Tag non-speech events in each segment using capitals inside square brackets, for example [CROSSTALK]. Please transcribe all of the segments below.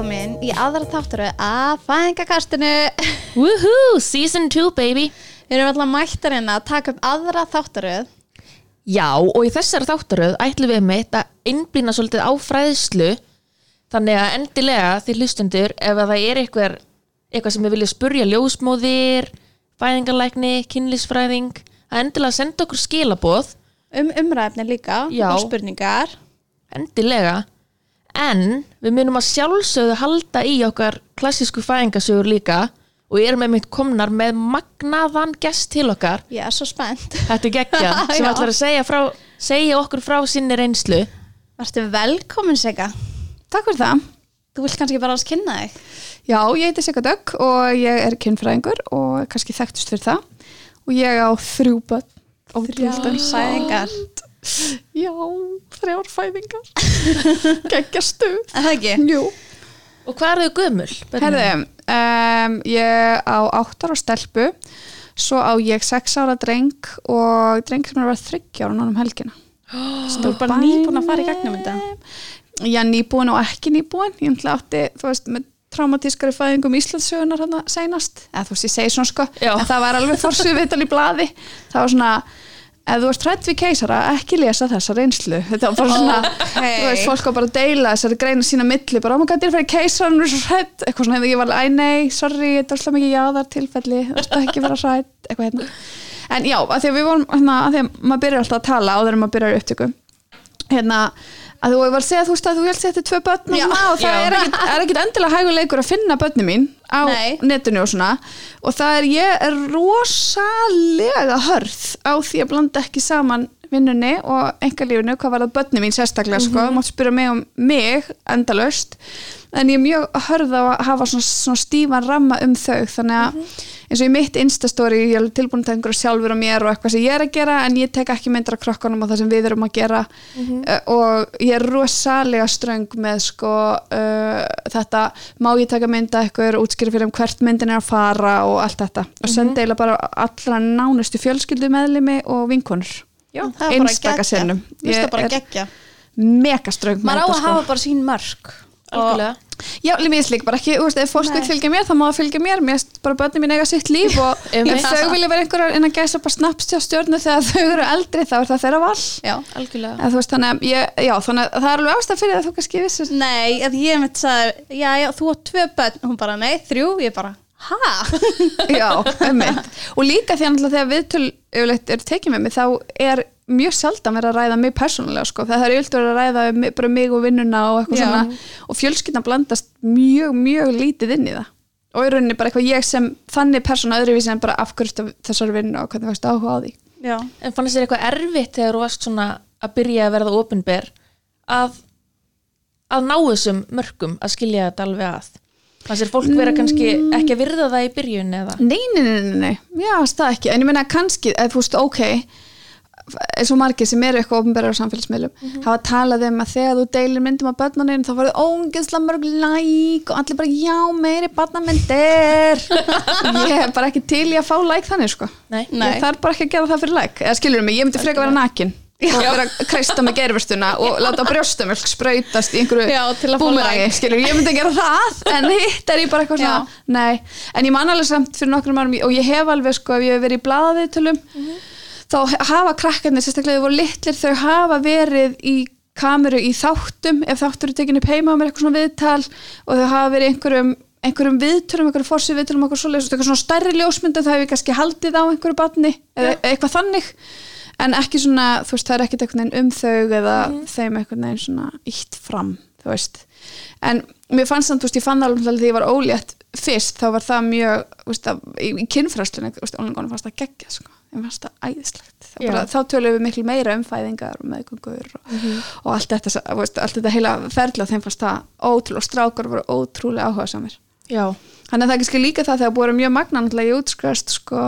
velkomin í aðra þáttur að fæðingakastinu [LAUGHS] Woohoo, season 2 baby. Við erum alltaf mættarinn að taka upp aðra þáttaröð. Já, og í þessari þáttaröð ætlum við meitt að innblýna svolítið á fræðslu. Þannig að endilega því hlustundur ef að það er eitthvað, eitthvað sem við viljum spurja ljósmóðir fæðingarlækni, kynlísfræðing að endilega senda okkur skilaboð. Um umræfni líka Já. og spurningar. Endilega en við munum að sjálfsögðu halda í okkar klassísku fæðingasögur líka og erum með mitt komnar með magnaðan gest til okkar. Ég er svo spennt. Þetta er geggja [LAUGHS] sem ætlar að segja, frá, segja okkur frá sinni reynslu. Varstu velkomin Sigga. Takk fyrir það. Þú vilt kannski bara að kynna þig? Já, ég heiti Sigga Dögg og ég er kynfræðingur og er kannski þekktust fyrir það. Og ég á þrjú börn. Þrjár fæðingar Já, þrjár fæðingar. [LAUGHS] Geggja stuð. Er það ekki? Jú. Og hvað eru þau gömul? Herði, um, ég á áttar og stelpu, svo á ég sex ára dreng og dreng sem er að vera þryggjára núna um helgina. [GASPS] Þú er bara nýbúin að fara í gegnum þetta Já, nýbúin og ekki nýbúin. Ég ætla átti, þú veist, með traumatískari fæðingum Íslandssögunar hann seinast. Eða þú veist, ég segi svona sko. Já. En það var alveg forsvið vital í blaði. Það var svona, ef þú varst hrætt við keisara, ekki lesa þessa reynslu. Þetta var bara svona, Ókei. þú veist, fólk var bara að deila þessari greina sína milli. Bara, oh my god, ég er fyrir keisaran, þú er svo hrætt. Eitthvað svona, ég var alveg, æ nei, sorry, þetta var slá mikið jáðar tilfelli. Þú veist ekki vera hrætt, eitthvað hérna. En já, að því að við vorum, hérna, að því að maður byrjar alltaf að tala áður en maður byrjar upptöku hérna að þú var að segja þú veist að þú helst þetta tvö börn og, og það er ekkit, er ekkit endilega hæguleikur að finna börni mín á Nei. netinu og svona. Og það er ég er rosalega hörð á því að blanda ekki saman vinnunni og engalífinu hvað var það börni mín sérstaklega sko, þú mátt spyrja mig um mig endalaust. En ég er mjög hörð á að hafa svona, svona stífan ramma um þau. Þannig að eins og í mitt instastóri ég er tilbúin að tengur sjálfur á mér og eitthvað sem ég er að gera en ég tek ekki myndir af krokkanum og það sem við erum að gera. Uh, og ég er rosalega ströng með sko uh, þetta má ég taka mynda eitthvað útskýra fyrir um hvert myndin er að fara og allt þetta. Og senda eiginlega bara allra nánustu fjölskyldu meðlimi og vinkonur. Já, það bara einstaka geggjað. sinnum. Mér finnst Ég það bara geggja mega ströng Maður á að sko. hafa bara sín mörg Algjörlega. Já, mér líka bara ekki, þú veist, ef fólk vil fylgja mér þá má það fylgja mér, mér finnst bara börnum mín eiga sitt líf og [LAUGHS] ef þau vilja vera einhverjar en að gæsa bara snappstjá stjórnu þegar þau eru eldri þá er það þeirra val. Já Algjörlega. Þú veist, þannig, ég, já, þannig að það er alveg ástæð fyrir að þú kannski vissir. Nei, ég mitt sagði Já, já, þú átt tvö börn. Hún bara, nei, þrjú. Ég bara, ha? [LAUGHS] Já, ummitt og líka því að þegar viðtöl eru tekið með mig þá er mjög sjaldan verið að ræða mig persónulega sko. það er yfirleitt verið að ræða um bara mig og vinnuna og eitthvað Já. svona. Og fjölskyldan blandast mjög, mjög lítið inn í það. Og í rauninni bara eitthvað ég sem þannig persóna öðruvísi en bara afhverjast af þessari vinnu og hvernig fæst áhuga á því? Já. En fannst þér eitthvað erfitt þegar þú varst svona að byrja að verða opinber að, að ná þessum mörgum að skilja þetta alveg að? Fannst þér fólk vera kannski ekki að virða það í byrjun eða? Nei, nei, nei, nei, nei, já, það ekki. En ég meina kannski, eða þú veist, ok eins og margir sem eru eitthvað ofnbærar á samfélagsmiðlum, hafa talað um að þegar þú deilir myndum á börnunum þá farið ógeðslega mörg læk og allir bara já, meiri barnamyndir. [LAUGHS] Ég er bara ekki til í að fá læk þannig sko. Nei, Nei. ég þarf bara ekki að gera það fyrir læk eða skilur mig, ég myndi freka vera nakin og vera að kreista með gerfustuna og láta brjóstamjölk sprautast í einhverju Já, til að fá búmerangi, like. skilur, ég myndi gera það en hitt er ég bara eitthvað svona, nei. En ég man alveg samt fyrir nokkrum árum og ég hef alveg sko, ef ég hef verið í blaðaðiðtölum þá hafa krakkarnir sérstaklega þau voru litlir, þau hafa verið í kameru í þáttum ef þáttur er tekin upp heima á mér eitthvað svona viðtal og þau hafa verið einhverjum einhverjum viðtölum, einhverjum fórsið viðtölum eitthvað svoleiðis, eitthvað svona stærri ljósmyndum það hefur kannski haldið á einhverju batni eða eitthvað þannig. En ekki svona, þú veist, það er ekkert einhvern veginn um þau eða þeim einhvern veginn svona ítt fram, þú veist. En mér fannst þannig, þú veist, ég fann alveg þegar ég var ólétt fyrst, þá var það mjög þú veist, að, í, í ólingunum fannst það æðislegt. Bara, þá tölum við miklu meira um fæðingar og meðgöngur og, og allt þetta, veist, allt þetta heila ferla þeim fannst það ótrúlega, og strákar voru ótrúlega áhuga samir Já, Þannig að það er kannski líka það þegar búið mjög magna náttúrulega ég útskrifast sko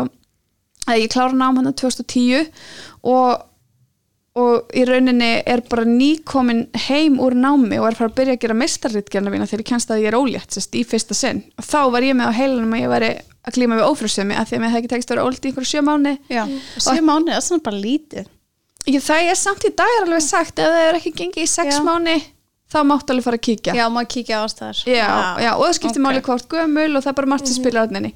að ég klára nám hann 2010 og, og í rauninni er bara nýkomin heim úr námi og er fara að byrja að gera mestarritgerna mína þegar ég kennst að ég er ólétt sest, í fyrsta sinn. Og þá var ég með á heilanum að ég væri að klíma við ófrúsemi að því að mér það ekki tekist að vera ólétt í einhverju sjö mánu Já Sjö mánuð, það er svona bara lítið. Ég, það er samt í dag er alveg sagt ef það er ekki gengið í sex Já. mánu þá máttu alveg fara að kíkja. Já, maður kíkja á ástæðar já, já, og það skiptir ok. máli hvort gömul og það er bara margt sem spilar þarna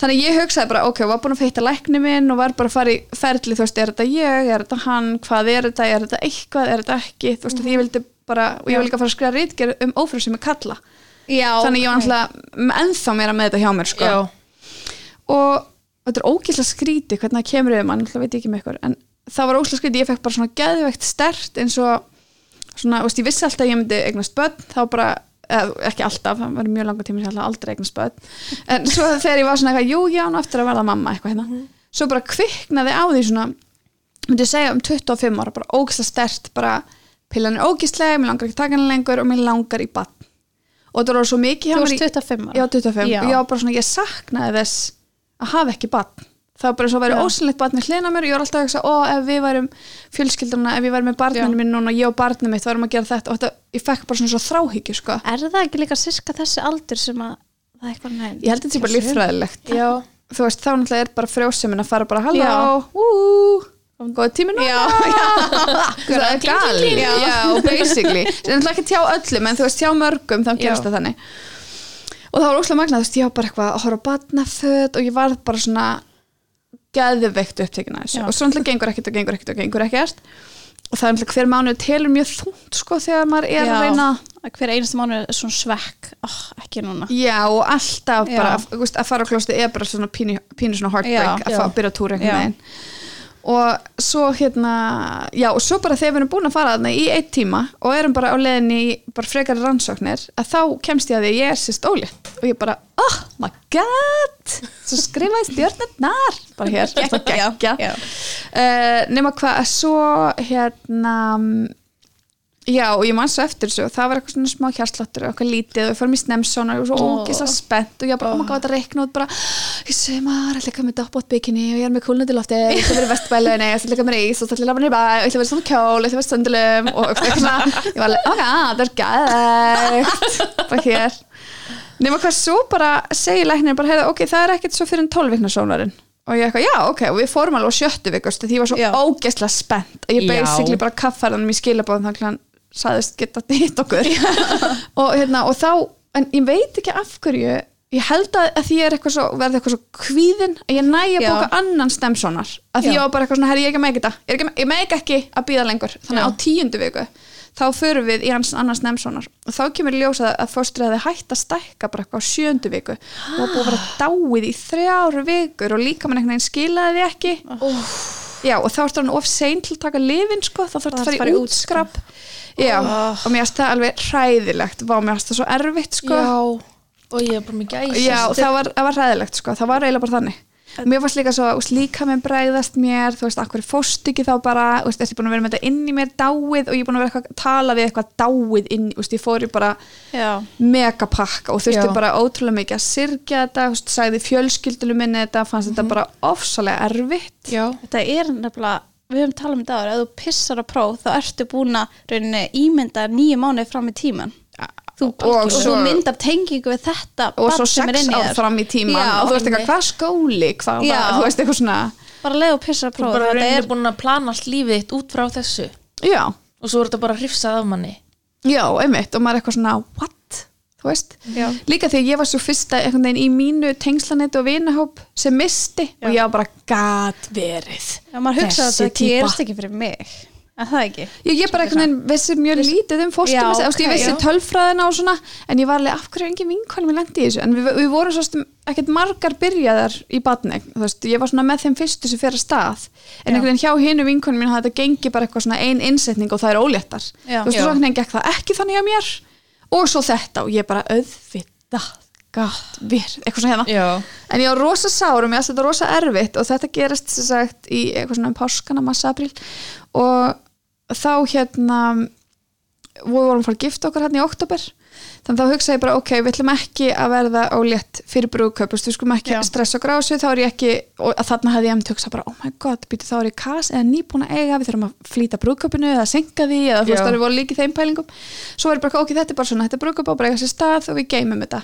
þannig að ég hugsaði bara, ok, var búin að feita lækni minn og var bara að fara í ferli þú veist, er þetta ég, er þetta hann, hvað er þetta er þetta eitthvað, er þetta ekki? Þú veist, mm ég vildi bara, og ég vil líka fara að skrifa rítger um ófrið sem ég kalla, Já, þannig ég var náttúrulega ennþá meira með þetta hjá mér, sko. Já, og þetta er ógæslega skríti hvernig það kemur yfir mann, það veit ég ekki með ykkur en það var ógæslega skríti, ég fekk bara svona geðveikt stert eins og svona, veist, ég vissi alltaf að ég myndi eignast börn þá bara, eða, ekki alltaf það var mjög langa tíma sem ég alltaf aldrei eignast börn. En svo þegar ég var svona eitthvað, jú, já, ná eftir að verða mamma eitthvað hérna, svo bara kviknaði á því svona, myndi ég segja um 25 ára, bara ógæslega stert bara, pillan er ógæslega, mér langar ekki taka hana lengur og mér langar í barn. Og það var svo mikið hjá þú varst í- 25 ára? Já, 25 Já. og ég var bara svona, ég saknaði þess að hafa ekki barn. Það var bara svo að vera Já. ósynlegt barn með hlina mér. Og ég var alltaf að hugsa, ó, ef við værum fjölskylduna, ef ég væri með barninu minn núna og ég og barnið mitt værum að gera þetta. Og þetta, ég fekk bara svona svo þráhyggju, sko. Er það ekki líka sirka þessi aldur sem að það er eitthvað neinn ég held þetta sé bara líffræðilegt. Já, þú veist, þá náttúrulega er bara frjósemin að fara bara, halló, Já. ú góð tími núna. Já, [LAUGHS] það er gali Já. já, basically. Það er náttúrulega ekki tjá öllum en þú veist, tjá mörgum þá gerist Já. það þannig og það var óslega magnað, þú veist, ég var bara eitthvað að horfa á batnaföt og ég var bara svona geðveikt upptekinn að þessu Já. og svo náttúrulega gengur ekkert og gengur ekkert og gengur ekkert og það er náttúrulega hver mánuð telur mjög þungt sko þegar maður er Já. að reyna hver einasta mánu er svona svekk oh, ekki núna já og alltaf Já. bara þú veist, að fara á klósti er bara svona pínu, pínu svona heartbreak Já. að fá að byrja Já. einhvern veginn og svo hérna já og svo bara þegar við erum búin að fara þarna í eitt tíma og erum bara á leiðinni í bara frekari rannsóknir að þá kemst ég að því að ég er sérst ólétt. Og ég bara, oh my god svo skrifaði stjörnurnar bara hér, [LAUGHS] geggja já. uh, nema hvað að svo hérna já og ég man svo eftir þessu og það var eitthvað svona smá hjarsláttur og eitthvað lítið og við fórum í snemsónar og ég svo ógislega spennt og ég bara, oh my god, að reikna út bara ég sumar, ég ætla ekki með doppbót bikini og ég er með kúlnandi lofti, ég ætla að vera í vestbælunni ég ætla ekki með ís og það ætla að lafa niður bæ og ég ætla að vera svona kjól, ég ætla að vera stöndulum og eitthvað svona, ég var alveg, ok, það er gæðegt bara hér. Nema hvað svo bara segir læknir bara, heyrðu, ok, það er ekkert svo fyrir en 12 vikna sónarinn og ég eitthvað, já, ok, og við fórum alveg á sjöttu vikust því ég var svo Já. ógeðslega spennt að ég Já. basically bara kaffarðanum í skilabóðum þannig að hann sagðist geta hitt okkur. [LAUGHS] Og, hérna, og þá, en ég veit ekki af hverju ég held að, að því ég er eitthvað svo verði eitthvað svo kvíðin að ég næ að bóka annan stemsonar að því Já. ég var bara eitthvað svona, herri ég ekki með ekki, ég meg ekki að býða lengur. Þannig Já. á tíundu viku þá förum við í hans annars nefnsonar og þá kemur í ljós að, hefði hægt að stækka bara eitthvað á sjöndu viku. Og búið að vera dáið í þrjáru vikur og líka mann einhvern veginn skilaði því ekki já og þá ertu hann of sein til að taka lifin sko, þá þarf Það að fara í útskrap já, og mér finnst það alveg hræðilegt. Vá, mér finnst það svo erfitt sko. Já. Og ég er bara mikið æsast Já, það var, það var ræðilegt sko, það var eiginlega bara þannig Mér fannst líka svo, úst, líka með bræðast mér þú veist, akkur fórst ekki þá bara úst, ertu búin að vera með þetta inn í mér dáið og ég er búin að vera eitthvað að tala við eitthvað dáið inn, úst, ég fór í bara megapakka og þurfti Já. bara ótrúlega mikið að syrgja þetta, úst, sagði fjölskyldulu minni þetta, fannst þetta bara ofsalega erfitt. Já, þetta er nefnilega við höfum talað um þetta áður, ef þú pissar á próf þá ertu búin að rauninni ímynda nýju mánuði fram í tíman þú, Og og, svo- mynd af tengingu við þetta og svo sem er sex inn í ár þér. fram í tíman Já, og þú veist eitthvað, hvað skóli, hvað Já. var, þú veist eitthvað svona bara leið og pissar á þú próf bara þetta reynir er, búin að plana allt lífið þitt út frá þessu. Já, og svo er þetta bara hrifsað af manni. Já, einmitt. Og maður er eitthvað svona, what, þú veist? Já. líka þegar ég var svo fyrsta einhvern veginn í mínu tengslanet og vinahóp sem misti og ég var bara gat verið. Já, maður hugsa að það ekki? Ég, ég bara einhvern veginn vissi mjög lítið um fóstum Já, okay, ég vissi tölfræðina og svona en ég var alveg af hverju er engin vinkonum í lendi í þessu? En við, við vorum svo stum ekkert margar byrjaðar í veist, ég var svona með þeim fyrstu sem fer að stað. En einhvern veginn hjá hinu vinkonum mín þetta gengi bara eitthvað svona ein innsetning og það er óléttar. Þú veist, Já. svo einhvern veginn gekk það ekki þannig á mér? Og svo þetta og ég bara auðvitað gat verið, eitthvað svona hérna. Já, En ég var rosa sár og mér finnst þetta rosa erfitt og þetta gerist sem sagt í eitthvað svona um páskana, massa april og þá hérna við vorum fara að gifta okkur hérna í oktober þannig þá hugsaði ég bara ok, við ætlum ekki að verða ólétt fyrir brúðkaup þú veist, við skulum ekki Já. stressa og grásu þá er ég ekki, og að þarna hefði ég um hugsað bara, oh my god, býtu þá er ég kas eða nýbúin að eiga, við þurfum að flýta brúðkaupinu eða senka því, eða þú veist, það er voru líka í þeim pælingum, svo er bara, ok, þetta er bara svona þetta er brúðkaup á bara eiga sér stað og við geymum þetta.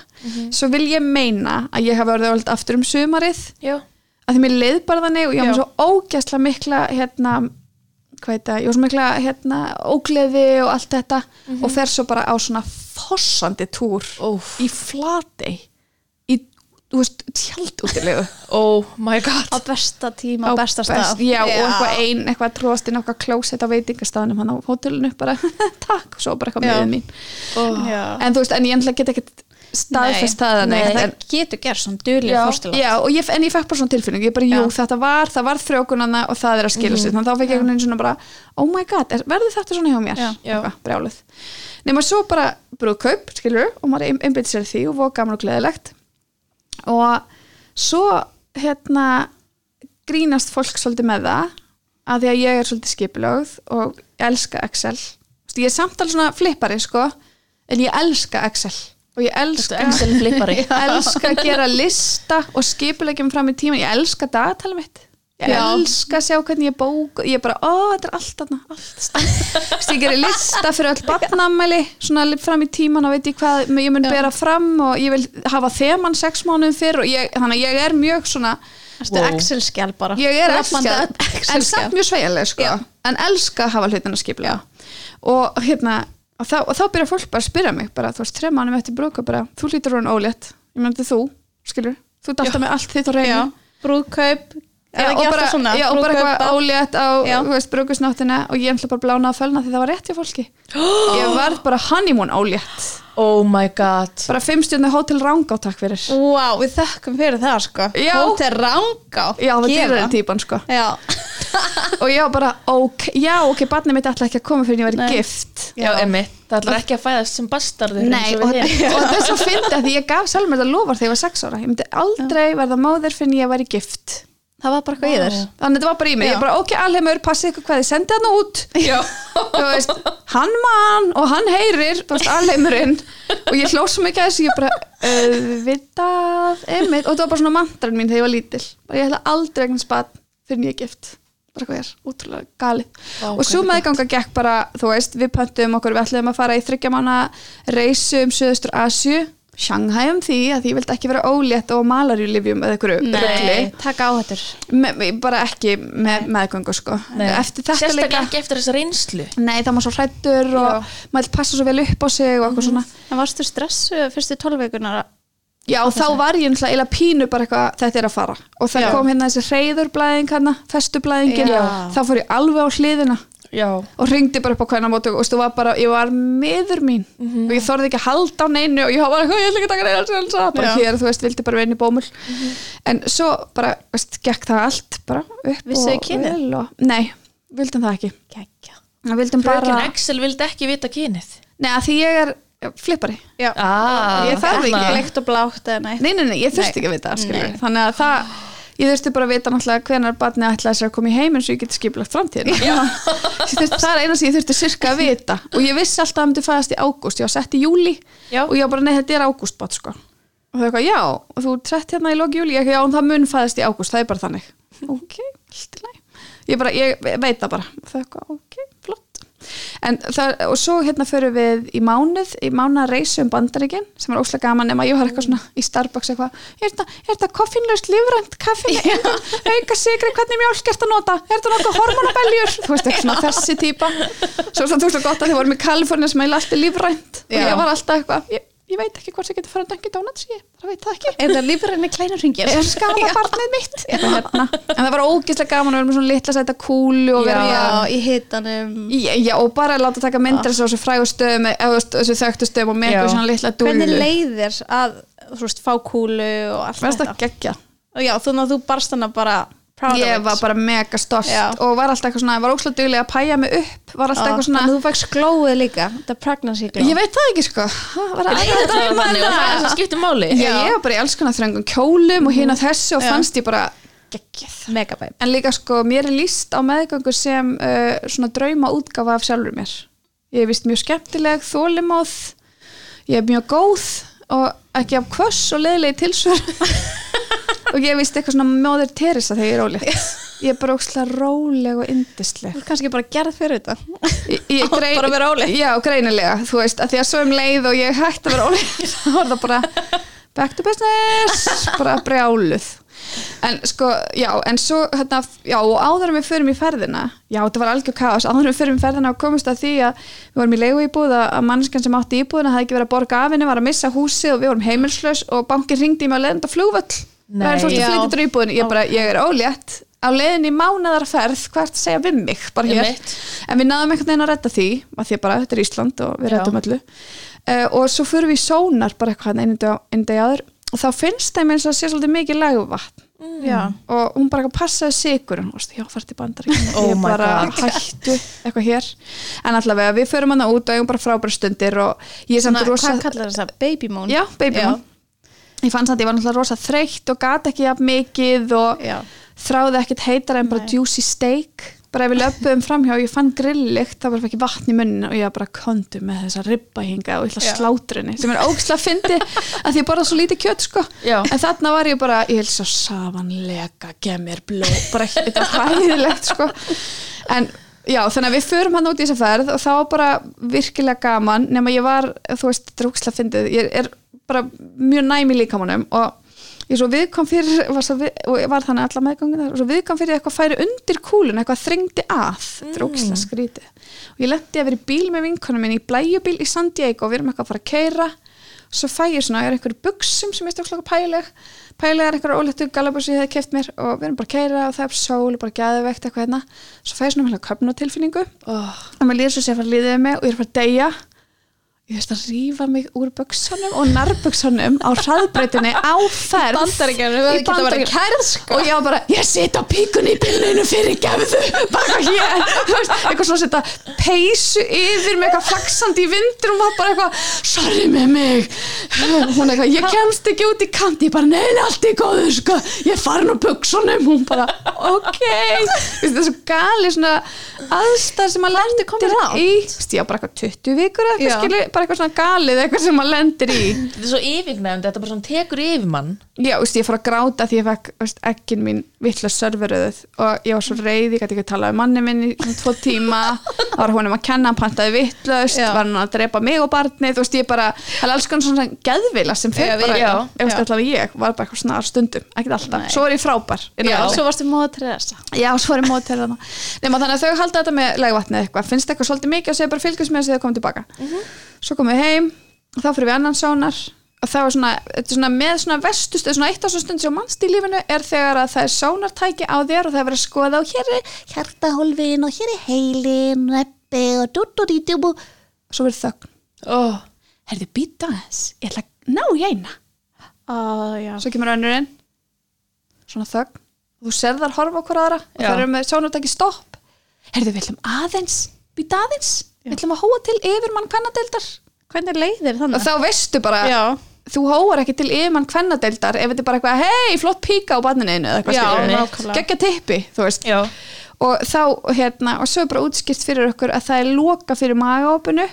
Svo vil ég meina að ég hafa ólétt aftur um sumarið. Já, að því mér leið bara þannig og ég Já. svo ógæsla mikla hérna, hvað heit það, ég var svo mikla hérna, ógleði og allt þetta og fer svo bara á svona fossandi túr Óf. í flatei í, þú veist, tjaldútilegu. [LAUGHS] Oh my god. Á besta tíma, á besta stað. já, og eitthvað ein, eitthvað tróðast inn eitthvað klósett á veitingastaðnum hann á hótelinu bara, [LAUGHS] takk, og svo bara eitthvað Já. með mín. Oh. en þú veist, en ég ætla get ekkert staðfest það Nei, þannig. það getur gerð svona og ég, en ég fekk bara svona tilfinning ég bara, jú, Já. þetta var, það var frjókunana og það er að skila sér, þannig að þá fekk ég einhvern veginn svona bara oh my god, er, verður þetta svona hjá mér? Brjálið nema svo bara brúðkaup, skilur og maður einbytti sér því og voru gaman og gleðilegt. Og svo hérna grínast fólk svolítið með það að því að ég er svolítið skipilögð og ég elska Excel. Ég er samt alveg svona flippari sko en ég elska Excel og ég elska Excel flippari [LAUGHS] ég elska að gera lista og skipulegjum fram í tíman, ég elska dagatala mitt ég Já. elska að sjá hvernig ég bók ég er bara, ó, þetta er allt þarna allt stand. Þess, [LAUGHS] ég gerir lista fyrir öll barnamæli, svona fram í tíman og veit ég hvað ég mun bera fram og ég vil hafa þeman sex mánuðum fyrr og ég, þannig að ég er mjög svona er Excel-skjál bara ég er elska, en samt mjög sveigaleg sko. Já. en elska að hafa hlutina skipla og hérna og þá, og þá byrja fólk bara að spyrja mig bara, þú veist, þreim mánum eftir brúka bara, þú lítur hún ólétt. Ég meðan þú, skilur, þú alltaf með allt þitt á já, reynu brúðkaup er Já, og bara, já, og bara eitthvað ólétt á Já. þú veist, brúkusnáttina og ég ætla bara að blána að fölna því það var rétt hjá fólki. [GASPS] Ég varð bara honeymoon ólétt. Oh my god. Bara fimm stjórnir hótel Rangá takk fyrir. Vá, við þökkum fyrir það sko. Já. Hótel Rangá já, það Gefa. dýrar típan sko. Já, [LAUGHS] og ég var bara, ok, já, ok, barnið mitt ætla ekki að koma fyrir en ég væri gift. Já, emmi, það ætlar ekki að fæðast sem bastarður Nei, og, og [LAUGHS] það er svo fyndið að því ég gaf sjálf mér þetta lofar þegar ég var sex ára. Ég myndi aldrei verða móðir fyrir en ég væri gift það var bara eitthvað í þér. Þannig að þetta var bara í mig, Já. ég bara ok, alheimur passið ykkur hvað þið sendið hann út. [LAUGHS] Þú veist, hann mann og hann heyrir, þú veist, alheimurinn. Og ég hló svo mikið að þessu ég bara, auðvitað einmitt, og þetta var bara svona mantran mín þegar ég var lítil bara ég ætla aldrei eginn spad fyrir ég er gift. Bara hvað er, útrúlega galið. Vá, og svo hvað meðganga gekk bara, þú veist við pöntum okkur, við ætlum að fara í þryggja mána reysu um Suðaustur Asju Shanghai um því að ég vildi ekki vera ólétt og malarjulifjum eða einhverju rugli. Nei, taka á þetta Me, bara ekki með meðgöngu sko. Eftir þetta sérstaklega líka ekki eftir þessa reynslu. Nei, það var svo hrættur og maður passa svo vel upp á sig og eitthvað svona. En varstu stressu fyrstu tólveikunar Já, þá var ég eiginlega pínu bara eitthvað þetta er að fara. Og það Já. kom hérna þessi reyðurblæðing hérna, festublæðingin Já. þá fór ég alveg á hliðina já, og ringdi bara upp á hvernig mótu og var bara, ég var miður mín. Og ég þorði ekki að halda á neinu og ég var bara, ég ætla ekki að taka neina bara Já. hér, þú veist, vildi bara vera inn í bómul. En svo bara, veist, gekk það allt bara upp Vissuð þið og vel og, Nei, vildum það ekki. Fröken bara, Excel vildi ekki vita kynið. Nei, að því ég er flippari. Ah, Ég þarf ekki. blátt eða nei Nei, nei, nei, ég þurfti ekki að vita þannig að það ég þurfti bara að vita náttúrulega hvenar barni ætlaði sér að koma í heiminn svo ég geti skipilagt framtíðina. Það er eina sem ég þurfti sirka að vita. Og ég vissi alltaf að það myndi fæðast í ágúst. Ég var sett í júli Já. og ég var bara, nei, þetta er ágústbátt sko. og þau eitthvað, já, og þú ert sett hérna í loki júli, ég eitthvað, já, það mun fæðast í ágúst. Það er bara þannig, [LAUGHS] ok, allt í lagi. Ég ég veit það bara. Og þau eitthvað, ok, flott en það, og svo hérna förum við í mánuð, í mánuða reysu um bandaríkin sem er óslega gaman nema ég har eitthvað svona í Starbucks eitthvað, er þetta, er þetta koffinlaust lífrænt kaffi, auka [LAUGHS] sigri hvernig mjólk ert að nota, er þetta nokkuð hormonabeljur þú veist eitthvað svona þessi típa. Svo það tók svo gott að þið vorum í Kalifornia sem heila allt er lífrænt og ég var alltaf eitthvað, ég, veit ekki hvort ég geti fara að Dunkin Donuts, ég bara veit það ekki. Það lífræni kleinur ringir? er skafa barnið mitt hérna. en það var ógeðslega gaman að vera með svona litla sæta kúlu og vera Já, í hitanum. Já, já, og bara láta taka myndir þessu þessu frægu stöðum eða þessu þekktu stöðum og með svona litla dúlu Hvernig leiðir að, veist, fá kúlu og allt þetta? þú, þú barst hana bara Ég var bara mega stolt Já. og var alltaf eitthvað svona, var ókslega duglega að pæja mig upp var alltaf Já, eitthvað svona að þú fækst glóið líka The pregnancy glow Ég veit það ekki sko. Það? Þetta er er skiptir máli. Já, ég var bara í alls konar þröngum kjólum og hérna þessu og Já. fannst ég bara Megabæm En líka sko, mér er líst á meðgöngu sem uh, svona drauma útgafa af sjálfur mér. Ég er vist mjög skemmtileg, þólimáð, ég er mjög góð og ekki af kvöss og leðilegi tilsvör. [LAUGHS] og ég er vist eitthvað svona móðir Teresa þegar ég er ólétt. Ég er bara ókslega róleg og yndisleg. Þú er kannski bara gerð fyrir þetta Ég, ég Á bara vera ólétt. Já, greinilega, þú veist, að því að svo um leið og ég hætti að vera ólétt, [LAUGHS] þá var það bara back to business, bara brjáluð. en sko, já, en svo hérna, já, og áður en við förum í ferðina já, þetta var algjör kaos, áður en við förum í ferðina og komumst að því að við vorum í leigu íbúð að, mannskan sem átti íbúðina hafði ekki verið að borga af henni, var að missa húsið og við vorum heimilslaus og bankin ringdi í mig að leiðenda flugvöll Nei. Það er svolítið Já. flyttur í íbúðinu, ég bara, ég er ólétt. Á leiðin í mánaðarferð, hvað ert að segja við mig? Bara hér, en við náðum einhvern veginn að redda því, að því bara þetta er Ísland og við reddum öllu. Uh, og svo fyrir við í sónar bara eitthvað einu dag, einu dag áður. Og þá finnst þeim eins og að sé svolítið mikið legvatn Já, og hún bara passaði sigur og já, fært í bandar Oh ég my bara God. hættu. Eitthvað hér. En allavega við förum hana út og eigum bara frábæra stundir og ég er samt rosa hvað kallar þess að baby moon? já, baby Já. moon ég fann samt að ég var náttúrulega rosa þreytt og gat ekki jafn mikið og Já. þráði ekkert heitar en bara Nei. juicy steak bara ef við löpum framhjá og ég fann grillikt þá bara fekk ég vatn í munnin og ég bara kontu með þessa ribba hinga og ég ætla að slátra henni sem er ógslag að fyndi [LAUGHS] að því ég borða svo lítið kjöt sko Já. en þarna var ég bara, ég held svo safanlega, gef mér blóð bara þetta er hæðilegt sko en já, þannig að við förum hann út í þessa ferð og þá var bara virkilega gaman nema ég var, þú veist, drúksla fyndið ég er bara mjög næm í líkamannum og ég er svo viðkom fyrir var við, og var þannig alla meðgangina og svo viðkom fyrir eitthvað færi undir kúlun eitthvað þrengdi að, drúksla skrítið. Og ég lendi að vera í bíl með vinkonum minn í blæjubíl í San Diego og við erum eitthvað að fara að keira svo fæ ég svona, ég er einhverju buksum sem er stókslega pæleg pæleg er einhverju ólettu galabussi ég hefði keft mér og við erum bara að keira og það er sól og bara gæðvegt eitthvað hérna. Svo fæ ég svona köpnutilfinningu oh. og maður líður svo sé að fara að líðið mig og ég er að fara að deyja ég veist að rífa mig úr buksunum og nærbuksunum á hraðbreytinni á ferð. Í sko. og ég var bara, ég sit á píkunni í bílninu fyrir gefðu. Bara hér, veist, eitthvað svona setja peysu yfir með eitthvað flaksandi í vindur og maður bara eitthvað sorry með mig eitthvað, ég kemst ekki út í kanti ég bara, neina, allt er góður sko. ég farin á buksunum hún bara, ok. Er svo gali svona aðstæð sem maður í. Þú veist, ég á bara eitthvað 20 vikur eitthvað skilur, bara eitthvað svona galið eitthvað sem maður lendir í. Þetta er svo yfirgnæfandi, þetta bara svona tekur yfir mann. Já, veist, ég fór að gráta því ég fekk veist, ekkin mín vittla serveröðuð og ég var svo reið, ég gæti ekki að tala um manni minn í svona tvo tíma. Það [LAUGHS] var honum að kenna, hann pantaði vittlust Já. var hann að drepa mig og barnið þú veist, ég bara, það er alls konar svona geðvila sem við- bara, já, ég veist allavega ég var bara eitthvað svona á stundum, ekkert alltaf, Nei. svo er ég frábær Já, svo varstu móða Teresa. Já, svo er ég mót til þarna Nefna þannig að þau halda þetta með legvatnið eitthvað. Finnst eitthvað svolítið mikið og segja bara fylgjast með þess að þau komið tilbaka Svo komum við heim og þá fyrir við annan sónar og það var svona, þetta er svona með svona vestust eða svona eitt af svo stund sem mannst í lífinu er þegar að það er sónartæki á þér og það er verið að skoða og hér er hjartahólfin og hér er heilin og dutt og dítum og svo verið þögn. Oh. Herði, býta þess, ég ætla að ná í eina. Já. Svo kemur önnurinn. Svona þögn. Og þú serð þar horfa okkur aðra og Já. það eru með sjónartæki stopp. Heyrðu við ætlum aðeins býta aðeins, við ætlum að hóa til yfirmann kvennadeildar. Hvernig leiðir og þannig? þá veistu bara, Já, þú hóar ekki til yfirmann kvennadeildar ef þetta er bara eitthvað hei, flott píka á barninu einu eða eitthvað geggja tippi, þú veist. Já, og þá, hérna, og svo er bara útskipt fyrir okkur að það er loka fyrir magaopinu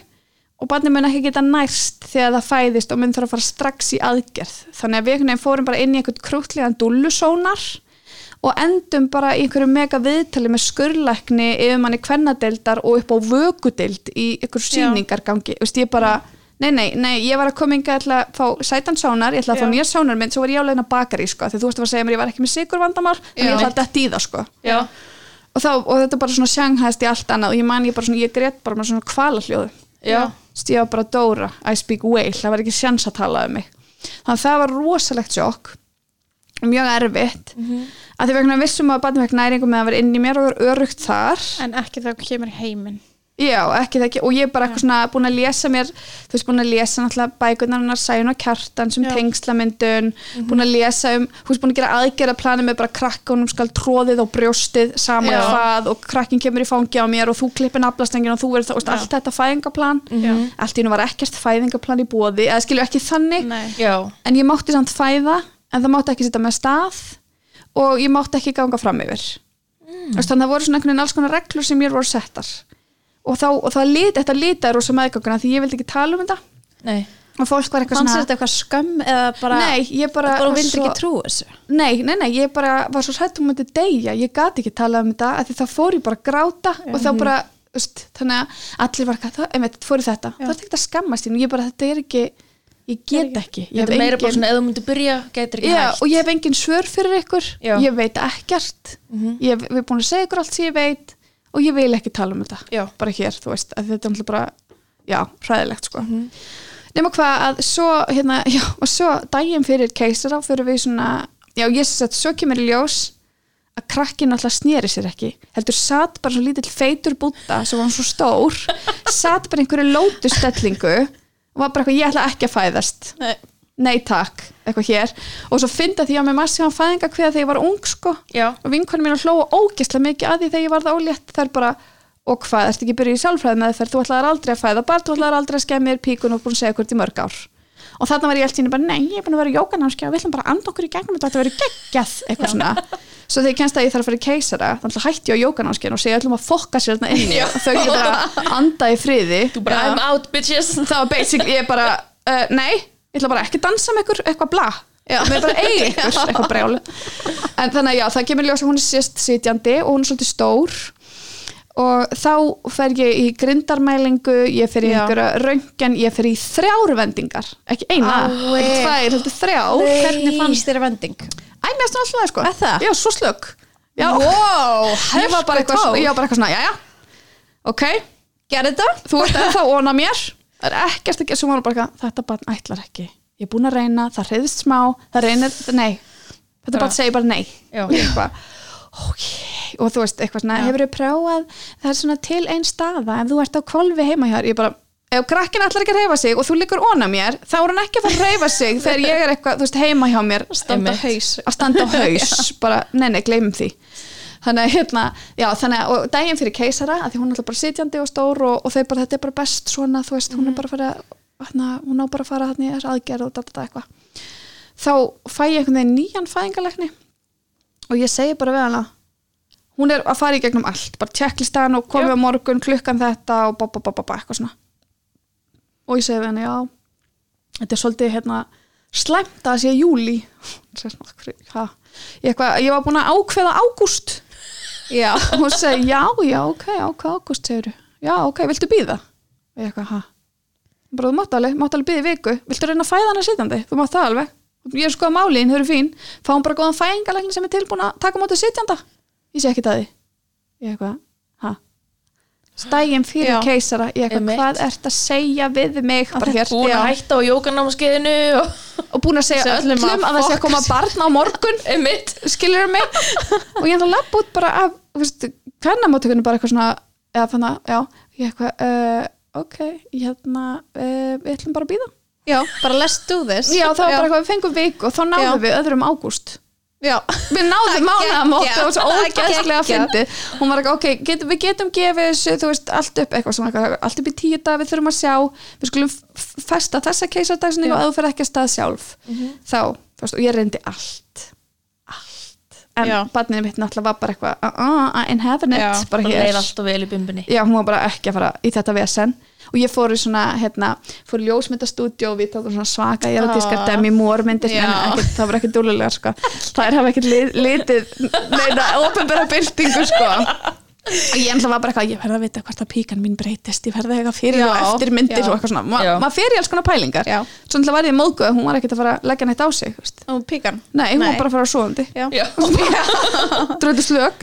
og barnið mun ekki geta næst þegar það fæðist og mun þarf að fara strax í aðgerð. Þannig að við fórum bara inn í einhvern krútlegan dullusónar og endum bara í einhverju mega viðtali með skurlækni yfir manni kvennadeildar og upp á vökudeild í einhverju Já. sýningargangi. Vist, ég bara, nei, nei, nei, ég var að koma inga að fá sætan sónar, ég ætla að fá nýja sónarmynd svo var ég álegin að bakari, sko, því þú veist að segja mér ég var ekki með sigur vandamál, en ég ætla að detti í það, sko. Já, og, þá, og þetta bara svona sjanghæst í allt annað og ég man ég bara svona, ég grét bara með svona veist, ég var bara Dóra, I speak whale það var ekki sjans að tala um mig. Þannig að það var rosalegt sjokk mjög erfitt. Mm -hmm. að því vegna vissum að barnum fekk næringu með að vera inn í mér og vera örugt þar. En ekki þegar þú kemur í heiminn. Já, ekki það ekki, og ég er bara eitthvað svona búin að lesa mér, þú veist, búin að lesa náttúrulega bækunar hennar Sæjun og Kjartan sem tengslamyndun, búin að lesa um þú veist, búin að gera aðgerða plani með bara krakkanum skal tróðið og brjóstið saman Já. hvað og krakkin kemur í fangi á mér og þú klippir naflastengin og þú verður, veist, allt þetta fæðingaplan. Já. allt í hennu var ekkert fæðingaplan í bóði eða skilju ekki þannig, Nei, já, en ég mátti samt fæða en það mátti ekki setja með stað og ég mátti ekki ganga fram yfir. Mm. þannig að það voru svona einhvern veginn alls konar reglur sem mér voru settar. Og, þá, og það lit, þetta litaði rosa meðganguna því ég vildi ekki tala um þetta. Nei. Og fólk var eitthvað svona eitthvað skömm eða bara nei, ég bara, bara svo- ekki trú þessu? Nei, nei, nei, ég bara var svo hrætt um þetta deyja, ég gati ekki tala um þetta af því þá fór ég bara að gráta og þá bara, veist, þannig að allir var eitthvað, það, einmitt, fór í þetta, Já. það er ekki að skammast og ég bara, þetta er ekki ég get ekki ég Þetta hef er meira bara engin- svona, ef þú myndir byrja, gætir ekki Já, hægt og ég hef engin svör fyrir ykkur Já. ég veit ekkert Mhm. ég hef, erum búin að segja ykkur allt sem ég veit og ég vil ekki tala um þetta Já. bara hér, þú veist, þetta er náttúrulega bara já, hræðilegt sko Mhm. nema hvað að svo hérna, [LAUGHS] já, og svo daginn fyrir keisara fyrir við svona, já ég sé að svo kemur í ljós að krakkin alltaf sneri sér ekki heldur satt bara svo lítill feitur búta sem var svo stór [LAUGHS] satt bara einhverju lótustellingu og var bara eitthvað, ég ætla ekki að fæðast. Nei. nei takk, eitthvað hér. Og svo fynda því að með massi hann fæðinga hver þegar ég var ung sko. Já, og vinkonum mín hlóa ógeðslega mikið að því þegar ég var það ólétt þær bara, og hvað, ertu ekki byrjuð í sjálfræði með þeir, þú ætlaðar aldrei að fæða barn, þú ætlaðar aldrei að skemmi þér píkun og búin segja hvort í mörg ár og þarna var ég allt í henni bara, nei, ég er búin að vera í jókanámskja og við ætlum bara að anda okkur í gegnum þetta, þetta verður geggjað eitthvað svona, svo þegar ég kennst að ég þarf að fara í keisara, þannig að hætti ég á jókanámskja og segja öllum að fokka sér þarna inni. Og þau ekki bara anda í friði. Þú bara, I'm out bitches. Var basically, ég bara uh, nei, ég ætla bara ekki að dansa með ykkur eitthvað bla, með bara eigi ykkur eitthvað brjál en þannig að já, það kemur ljós að hún er sérst sitjandi og hún er svolítið stór og þá fer ég í grindarmælingu ég fer í einhverja röngan ég fer í þrjárvendingar ekki eina, Ái. ekki tvær, heldur þrjár. Hvernig fannst þér vending? Æ, mér finnst það alltaf sko. Það? Já, svo slögg Já, Wow, ég var bara eitthvað, ég var bara eitthvað svona, já, já. Ok, Gerði þetta? þú ert ennþá óna mér. Það er ekkert ekki, svo var bara eitthvað, þetta barn ætlar ekki. Ég er búin að reyna, það reyðist smá það reynir, nei. Þetta barn segir bara nei. Já. og ég eitthvað, ok og þú veist, eitthvað svona, Já. hefur þið prófað það er svona til einn staða, ef þú ert á kvolfi heima hér, ég bara ef krakkin ætlar ekki að reyfa sig og þú liggur óna mér þá er hann ekki að fara að reyfa sig þegar ég er eitthvað, þú veist, heima hjá mér Standa á Einmitt. haus. Að standa haus [LAUGHS] bara, nei, nei, gleymum því. Þannig að hérna, já, þannig að og daginn fyrir keisara, að því hún er alltaf bara sitjandi og stór og, og þau bara, þetta er bara best svona þú veist, hún er bara að fara hérna, hún á bara að fara hérna í þess aðgerð og þetta eitthvað. Þá fæ ég einhvern veginn nýjan fæðingalegni og ég segi bara við hana hún er að fara í gegnum allt bara tjekklistan og komið á morgun klukkan þetta og bá, bá, bá, bá, bá, eitthvað svona. Og ég segi við hana, já þetta er svolítið hérna slæmt að sé júli ég, var búin að ákveða ágúst. Já, og hún segi, já, já, ok, ákveða ágúst segir já, ok, viltu býða og ég eitthvað, ha? Bara þú mátt alveg, mátt alveg býða í viku. Viltu reyna að fæða hana sitjandi, þú mátt það alveg. Ég er sko að málin, þau eru fín. Fáum bara góðan fæðingalegni sem er tilbúin að taka mótið sitjanda ég sé ekki það ég eitthvað, ha? Stægin fyrir Já. keisara. Ég eitthvað, Einmitt. hvað ert að segja við mig? Bara hér, búin já, að hætta á jókanámskeiðinu og og búin að segja öllum öllum að að það sé að koma barn á morgun. [LAUGHS] Skilur mig? [LAUGHS] Og ég ætla að lappa út bara af hvernamáttökunni bara eitthvað svona eða fann að, já, ég eitthvað uh, ok, hérna uh, við ætlum bara að býða já, bara let's do this. Já, það var bara eitthvað, við fengum vik og þá náðum Já. við öðrum ágúst Já, við náðum mánaðamót geggjað. og svo ógæðslega geggjað. fyndið. Hún var eitthvað, ok, get, við getum gefið þessu þú veist, allt upp eitthvað svona eitthvað, allt upp í tíu dag, við þurfum að sjá. Við skulum festa þessa keisardagsningu Já. og ef þú fer ekki að stað sjálf. Þá, þú veist, og ég reyndi allt. Allt. En Já. barninu mitt náttúrulega var bara eitthvað uh, uh, in heaven it, Já, bara bara hér. já, hún var bara ekki að fara í þetta vesen og ég fór í svona, hérna, fór í ljósmyndastúdíu og við tókum svona svaka erotískar Ah. Demi Moore myndir. En ekkert, það var ekki dúlulega sko. [LAUGHS] það er ekkert lit, litið neina, ofinbæra byltingu sko. Og ég ennlega var bara eitthvað ég verði að vita hvort að píkan mín breytist. Ég verði eitthvað fyrir Já, og eftir myndir já. og eitthvað svona, Ma, maður í alls konar pælingar. Já. svo náttúrulega var ég móðguð að hún var ekkert að fara að leggja neitt á sig og píkan? Nei, hún Nei. var bara að fara [LAUGHS] Já. já, dröðu slög,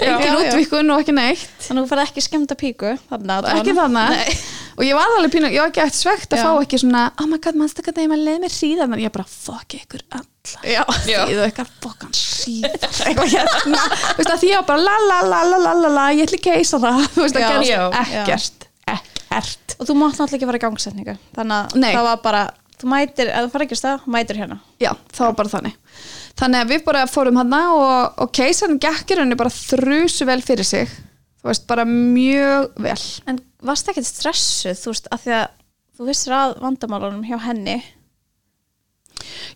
já, já. útvikun og ekki neitt. Þannig að þú færði ekki skemmta píku Þannig ekki þannig og ég var alveg pínu, ég var ekki eftir svegt að Já. fá ekki svona, oh my god, mannstu hvað þegar maður leið mér síðan ég bara, fuck ykkur alla. Já, Já. síðu ykkar fokkan síðan [LAUGHS] eitthvað hérna, þú veist að því ég var bara la la la la la la la, ég ætli keisa það. Þú veist að Já. gerist Já. ekkert. Ekkert. Og þú mátt náttúrulega ekki fara í gangsetningu. Þannig að Nei. það var bara Þú mætir, ef þú fara ekki að stað, mætir hérna. Já, það var bara þannig. Þannig að við bara fórum hana og, og keisarinn gekkir henni bara þrusu vel fyrir sig þú veist, bara mjög vel. En varst ekkert stressuð, þú veist, að því að Þú vissir að vandamálunum hjá henni?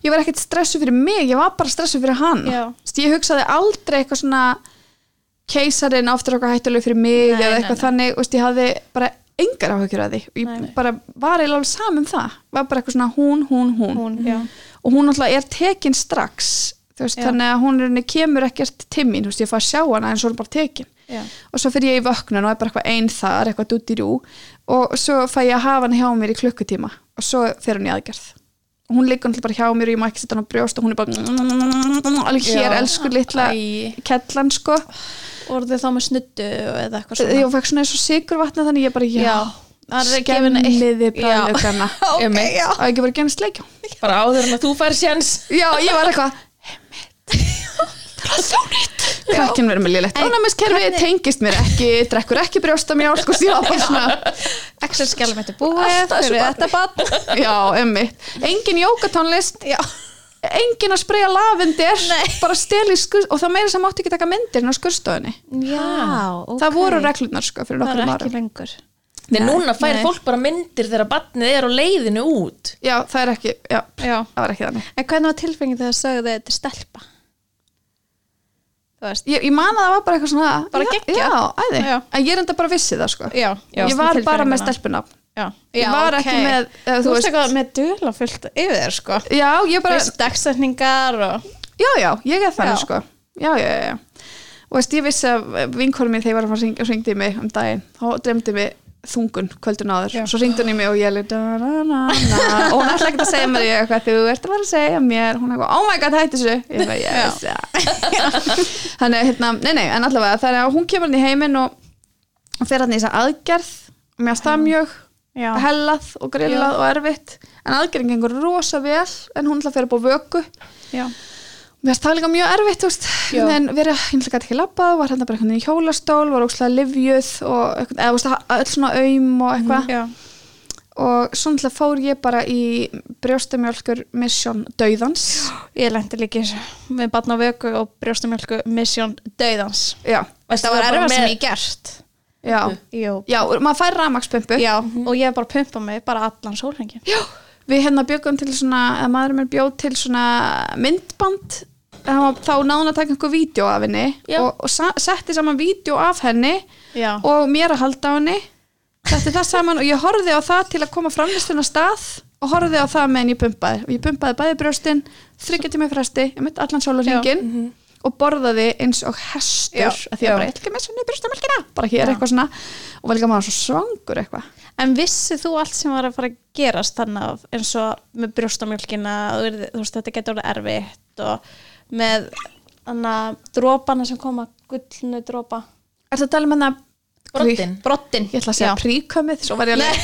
Ég var ekkert stressu fyrir mig, ég var bara stressu fyrir hann. Já. ég hugsaði aldrei eitthvað svona keisarinn aftur eitthvað hættuleg fyrir mig Nei, eða eitthvað nei. þannig, veist, ég hafði bara engar áhyggjur að því. Ég Nei, bara var eiginlega alveg saman um það. Var bara eitthvað svona hún, hún, hún, Hún, já. Og hún alltaf er tekin strax veist, þannig að hún er kemur ekkert til mín, veist, ég fæ að sjá hana en svo er hún bara tekin Já, og svo fyrir ég í vöknun og er bara eitthvað einn þar, eitthvað dút í rú og svo fæ ég að hafa hann hjá mér í klukkutíma. Og svo fer hann í aðgerð. Og hún liggur náttúrulega bara hjá mér og ég má ekki setja hann á brjóst og hún er bara alveg hér Já. elsku litla kellan sko. Voru þið þá með snuttu eða eitthvað svona. Ég fekk svona eins og sigurvatna þannig ég bara já, Já. Það er skemmiði bræðlugana [LAUGHS] Ok, Einmitt. já. og ekki bara genið sleikjá bara áður en að þú fær sjans já, ég var eitthvað [LAUGHS] það er svo nýtt krakkin verður með lélegt ónæmiskerfi hvernig- tengist mér ekki, drekkur ekki brjóstamjálk og síðan bara svona Excel-skjálum þetta búið fyrir þetta bann já, emmitt, engin jókatónlist Já, engin að spreyja lavendir bara steli skur og það meira sem mátti ekki taka myndir á skurstofunni já ok. það voru reglurnar sko fyrir Það nokkur er árum. ekki lengur. Nei, núna fær Nei. fólk bara myndir þegar barnið er á leiðinu út. Já, það er ekki, já, Já. það var ekki þannig. En hvernig var tilfengið þegar það sögðu þetta er stelpa? Ég, ég man að það var bara eitthvað svona Bara já, geggjað. já, Já. en ég er enda bara vissi það sko. Já, ég var bara með stelpunafn. Já, Ég var ekki með, eða, Þú veist eitthvað með dula fullt yfir sko. Já, ég bara, Veist dagsetningar og já, já, ég er þannig Já. sko. Já, já, já, já. Og veist, ég vissi að vinkonum mín þegar ég var að fara að syngja mig um daginn, þá dremdi mig þungun kvöldun áður, Já. svo syngdi hún í mig og ég leið og hún ætla ekki að segja mér ég eitthvað, þú ert að fara að segja mér. Hún eitthvað, oh my god, hætti þessu. Ég Já. yes, já [LAUGHS] þannig, hérna, nei, nei, en allavega þannig að hún kemur hann í heiminn og, og fer hann í þessa aðgerð. Og mér stað mjög Já, hellað og grillað og erfitt. En aðgerðin gengur rosa vel en hún ætla að fyrir á vöku. Já, mér finnst það líka mjög erfitt þú veist, verið, ég ætla ekki labbað var hérna bara einhvern veginn í hjólastól, var ókslega livjuð og eitthvað, eða þú veist, öll svona aum og eitthvað. já. Og svo náttúrulega fór ég bara í brjóstamjölkur mission dauðans. [GASPS] Ég lendi líka þessu með barn á vöku og brjóstamjölku mission döðans já, Það var erfað sem ég gert. Já, Jú, já, og maður fær ramagspumpu já og ég bara pumpað mig bara allan sólhengin Já, við hérna bjögum til svona, eða maðurinn mér bjóð til svona myndband þá náðum að taka einhver vídeo af henni Já. og, og sa setti saman vídeo af henni Já, og mér að halda á henni. Setti það saman og ég horfði á það til að koma framlistun á stað og horfði á það meðan ég pumpaði. Og ég pumpaði bæði brjóstin þryggja tíma í fresti, ég mitt allan sólarhingin og borðaði eins og hestur að því að bara, ég ætla ekki með svona brjóstamælkina bara hér eitthvað svona. Og var líka maður svo svangur eitthvað. En vissið þú allt sem var að fara að gerast þannig eins og með brjóstamjölkina þú veist þetta getur orðið erfitt og með anna, drópana sem koma gullnu drópa Er það að tala um hana Broddinn. Brottin Ég ætla að segja príkömmið, svo var ég alveg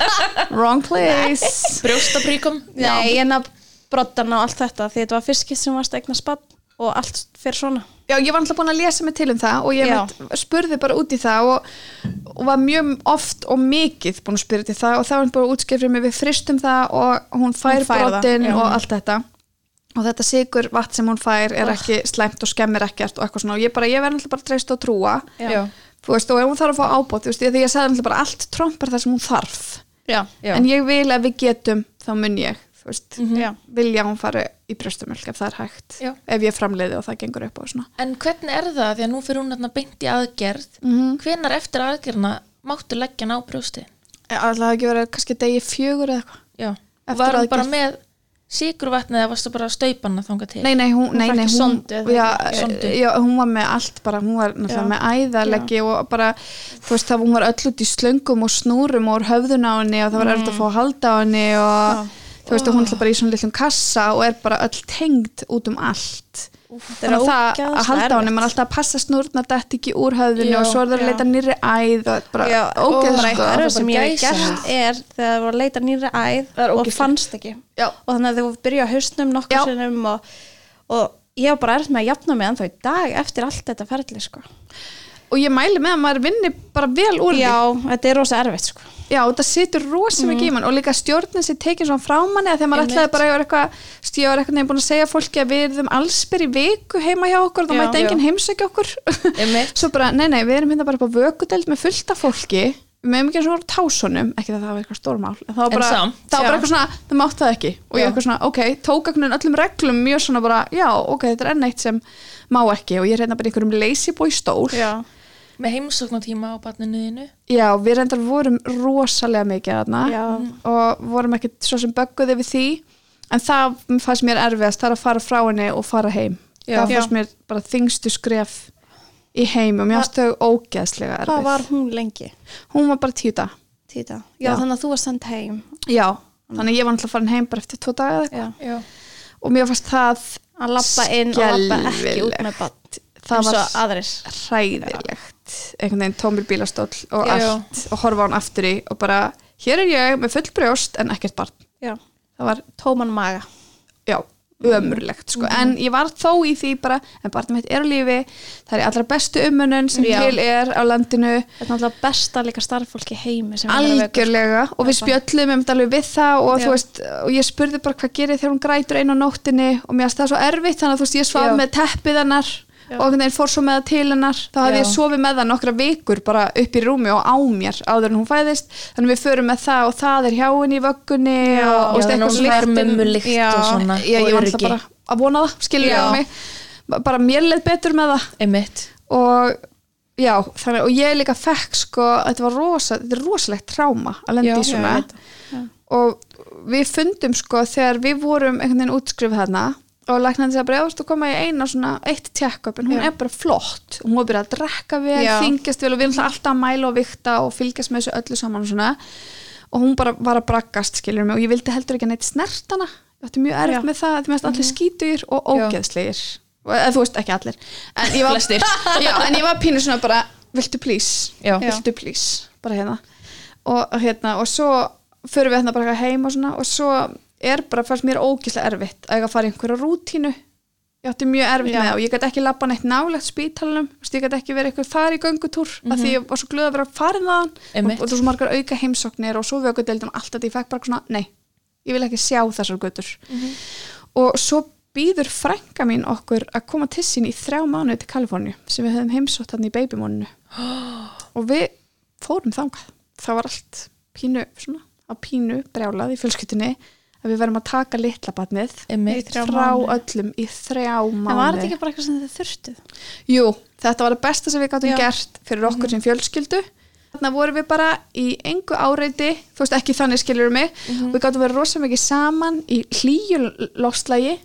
[LAUGHS] Wrong place. Brjóstapríkum Nei, en að brottana og allt þetta því þetta var fyrst skipt sem varst að eigna spann og allt fyrir svona. Já, ég var alltaf búin að lesa mig til um það og ég mitt, spurði bara út í það og, og var mjög oft og mikið búin að spyrja til það og það var hann bara útskipið fyrir mig við fristum það og hún fær, Hún fær já. og allt þetta og þetta sigur vatn sem hún fær er ekki slæmt og skemmir ekkert og eitthvað svona. Og ég bara, ég verði alltaf bara að treysta og trúa. Já. þú veist, og ef hún þarf að fá ábót þú veist, því að ég sagði alltaf bara allt trompar það sem hún þarf. Já, Já. en ég vil að við getum þá mun ég, þú veist já, vilja að hún fari í brjóstumölk ef það er hægt. Já. ef ég framleiði og það gengur upp og svona. En hvernig er það því að nú fyrir hún þarna beint í aðgerð Mhm. hvenar eftir aðgerðina máttu leggja hann á brjósti alltaf ekki verið kannski degi fjögur eða eitthvað. Var hún bara með síkurvatni eða varstu bara að staupa hana þangað til nei, nei, hún, nei, fær nei, ekki hún, já? Sondu. já, hún var með allt bara, hún var náttúrulega Já. með æðarleggi og bara, þú veist, það hún var öll út í slöngum og snúrum og höfðun á henni og það var erfitt að fá að halda á henni og þú veist, og hún er bara í svona litlum kassa og er bara öll tengd út um allt Þetta er þannig að það að halda á henni, mann er alltaf að passa snúrna dætt ekki úr höfðunni Já, og svo er það að leita nýri æð og bara Já, og ógeð bara sko. eitthvað erfið sem ég hef gert er þegar það var að leita nýri æð Það er og fannst ekki Já. og þannig að þú byrja á hausnum Já. nokkur sinnum og, og ég var bara erfitt með að jafna mig ennþá í dag eftir allt þetta ferli sko. Og ég mæli með að maður vinni bara vel úr því. Já, þetta er rosa erfitt sko. Já, þetta situr rosa mikið í mann. Og líka stjórnin sér tekið svona frá manni að þegar maður ætlaði bara að vera eitthvað ég var eitthvað nefn búin að segja fólki að við erum allsbyr í viku heima hjá okkur og það mætti enginn heimsækja okkur. [LAUGHS] Svo bara, nei, nei, við erum hérna bara upp á vökudeld með fullta fólki. Við meðum ekki svona tásunum ekki að það var eitthvað stórmál það var bara, samt, það var bara eitthvað svona, það mátt það ekki. Og ég Já. eitthvað svona, ok, tók einhvern veginn öllum reglum mjög svona bara, já, ok, þetta er enn eitt sem má ekki. Og ég er hérna bara einhverjum lazy boy stól. Já, með heimsóknartíma á barninu þínu Já, við reyndar vorum rosalega mikið þarna Já. og vorum ekkert svo sem bögguði við því en það fannst mér erfiðast það er að fara frá henni og fara heim Já. það fannst mér bara þingstu skref í heim og mér þau ógeðslega erfið hvað var hún lengi? hún var bara tíu dag Títa. Já, Já. þannig að þú var sendt heim já, þannig að ég var náttúrulega farin heim bara eftir tvo daga eða eitthvað. Og mér fannst það að labba inn og labba ekki út með bann það eins var hræðilegt einhvern veginn tómur bílastóll og Já. allt og horfa hann aftur í og bara, hér er ég með full brjóst en ekkert barn Já. það var, tóman maga já, ömurlegt sko. en ég var þó í því bara en barnið mitt er á lífi, það er allra bestu umönnun sem Já. til er á landinu þetta er náttúrulega besta líka starffólk í heimi algjörlega og við spjöllum um þetta alveg við það og Já. þú veist, og ég spurði bara hvað gerir þegar hún grætur einu á nóttinni og mér það svo erfitt þannig að þú veist, ég svaf Já. með teppið hennar Já. Og einhvern veginn fór svo með það til hennar. Þá hafði ég sofið með það nokkra vikur bara upp í rúmi og á mér áður en hún fæðist. Þannig við förum með það og það er hjá henni í vöggunni og, eitthvað svona ég, var alltaf bara að vona það, skilur ég á mig bara mér leið betur með það. Og já, þannig, og ég líka fekk sko, þetta var rosa, þetta er rosalegt tráma að lenda Já, í svona. og við fundum sko þegar við vorum einhvern veginn útskrifið þarna og læknandi segja bara, jástu koma í eina svona eitt check-up? En hún Já. er bara flott. Og hún er byrjað að drekka vel, Já. þingjast vel og við erum alltaf að mæla og vikta og fylgjast með þessu öllu saman og svona. Og hún bara var að braggast skilur mig og ég vildi heldur ekki að neitt snert hana ég ætti mjög erfitt Já. með það, þetta mest allir skítugir og Já. ógeðslegir. Og eða, þú veist ekki allir. En ég var, [LAUGHS] var pínu svona bara viltu please, viltu please? Bara hérna. Og, hérna, og svo förum við hérna bara heim og svona og svo er bara fannst mér ógislega erfitt að eiga að fara í einhverja rútínu. Ég átti mjög erfitt Já. með það og ég gæti ekki labba neitt nálegt spítalunum, ég gæti ekki verið eitthvað fari í göngutúr mm Mhm. því ég var svo glöð að vera farin þaðan. Og, og það var svo margar auka heimsóknir og svo við okkur deildum allt að ég fekk bara svona, nei, ég vil ekki sjá þessar götur. Mhm. og svo býður frænka mín okkur að koma til sín í þrjá mánuði til Kaliforníu sem við höfum heimsótt hann í babymóninu [GASPS] og við fórum þangað. Það var allt pínu svona, að að við verðum að taka litla batnið frá öllum í þrjá en var þetta ekki bara eitthvað sem þið þurftuð? Jú, þetta var það besta sem við gáttum Já. Gert fyrir okkur sem fjölskyldu. Þannig vorum við bara í engu áreiti, þú veist ekki þannig skilur mig. Mhm. og við gáttum verið rosa mikið saman í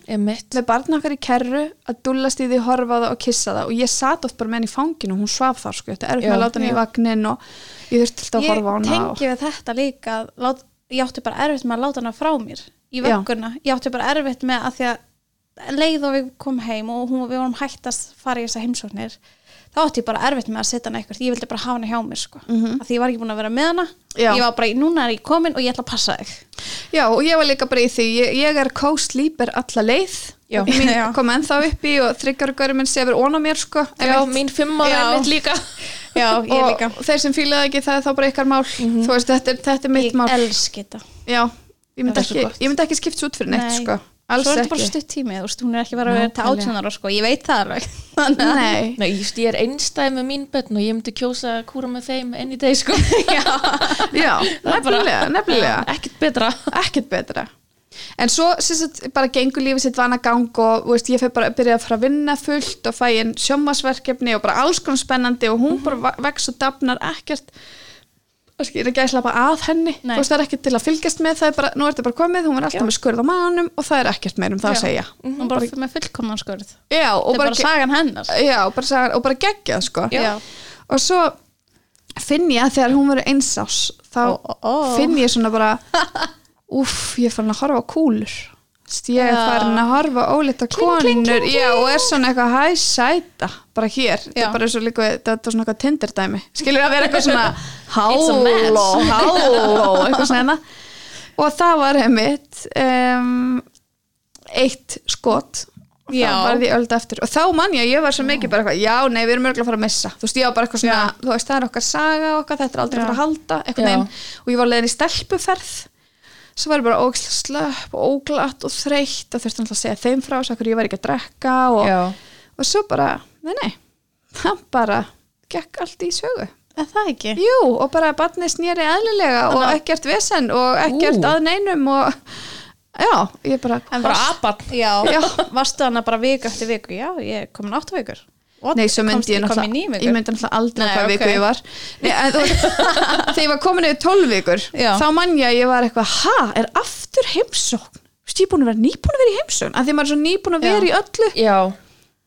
Einmitt. með barna okkar í kerru að dullast í því, horfa það og kissa það. Og ég sat oft bara með henni í fanginu og hún svaf þar sko, þetta er upp með að láta henni í vagnin og ég þurfti alltaf að ég horfa á hana og... tengi við þetta líka að lát, ég átti bara erfitt með að láta hana frá mér í vögguna, ég átti bara erfitt með að því að leið og við komum heim og hún, við vorum hægt að fara í þessar heimsóknir þá átti ég bara erfitt með að setja hana eitthvað ég vildi bara hafa hana hjá mér sko. Mhm. að því ég var ekki búin að vera með hana. Já. ég var bara, núna er ég komin og ég ætla að passa þig. Já, og ég var líka bara í því, ég, ég er co-sleeper alla leið Já. mín [LAUGHS] Já. kom ennþá upp í og þryggjarugurinn minn sefur ón á mér sko. Já, mín fimm ára Já. einmitt líka. [LAUGHS] Já, ég og líka. Þeir sem fílaði ekki það er þá bara ykkar mál. Þú veist, þetta er, þetta er mitt ég mál. elski þetta. Já, ég myndi er ekki, ég myndi ekki skipta út fyrir neitt Nei. sko, alls svo er þetta bara stutt tími, þú veist, hún er ekki verið að vera til Nákvæmlega. átjónar sko, ég veit það alveg. [LAUGHS] Nei, Nei, just, ég er einstæð með mín börn og ég myndi kjósa að kúra með þeim enn í deg sko. Já, nefnilega, nefnilega. Ekkert betra. Ekkert betra en svo sem sagt, bara gengur lífið sitt vana gang og veist, ég fyrir bara að byrja að fara að vinna fullt og fæ einn sjómasverkefni og bara alls konar spennandi og hún bara va- vex og dafnar ekkert ég er ekki að slappa að henni Nei. þú veist það er ekkert til að fylgjast með það er bara, nú er þetta bara komið, hún er alltaf Já. með skurð á maðanum og það er ekkert meir um það að Já. segja hún bara fyrir með fullkomnan skurð já, og er bara, bara sagan hennar já, bara, sagan- og bara geggjað sko Já. og svo finn ég að þegar hún verður einsás þá Ó, ó, ó. finn ég svona bara [LAUGHS] uff, ég er farin að horfa á kúlur. Ég er farin að horfa ólita konur. já, og er svona eitthvað hæ sæta bara hér, þetta er bara svo líka þetta er svona eitthvað tinderdæmi, skilur að vera eitthvað svona [LAUGHS] háló, háló eitthvað svona hérna. og það var einmitt um, eitt skot. Og Já. þá var því ölda eftir. Og þá mann ég, ég var svo mikið bara eitthvað já, nei, við erum örgulega að fara að missa. Þú veist, ég var bara eitthvað svona, Já. þú veist, það er okkar saga okkar, þetta er aldrei að fara að halda eitthvað Já. neginn, og ég var leiðin í stelpuferð svo var ég bara slöpp og óglatt og þreytt og þurfti alltaf að segja þeim frá svo akkur ég var ekki að drekka og, og svo bara, nei, nei það bara gekk allt í sögu er það ekki? Jú, og bara barnið snýri eðlilega og að- ekkert vesen og ekkert Ú. að neinum og já, ég bara En bara Já. varstu hana bara viku eftir viku já, ég er komin áttu vikur What? Nei, svo myndi ég náttúrulega, ég myndi náttúrulega aldrei hvað ok. viku ég var. Nei, en, þú veist, [LAUGHS] Þegar ég var komin yfir 12 vikur Já. þá mann ég að ég var eitthvað ha, er aftur heimsókn? Þú veist, ég er búin að vera nýbúin að vera í heimsókn að því maður er svo nýbúin að vera í öllu. Já,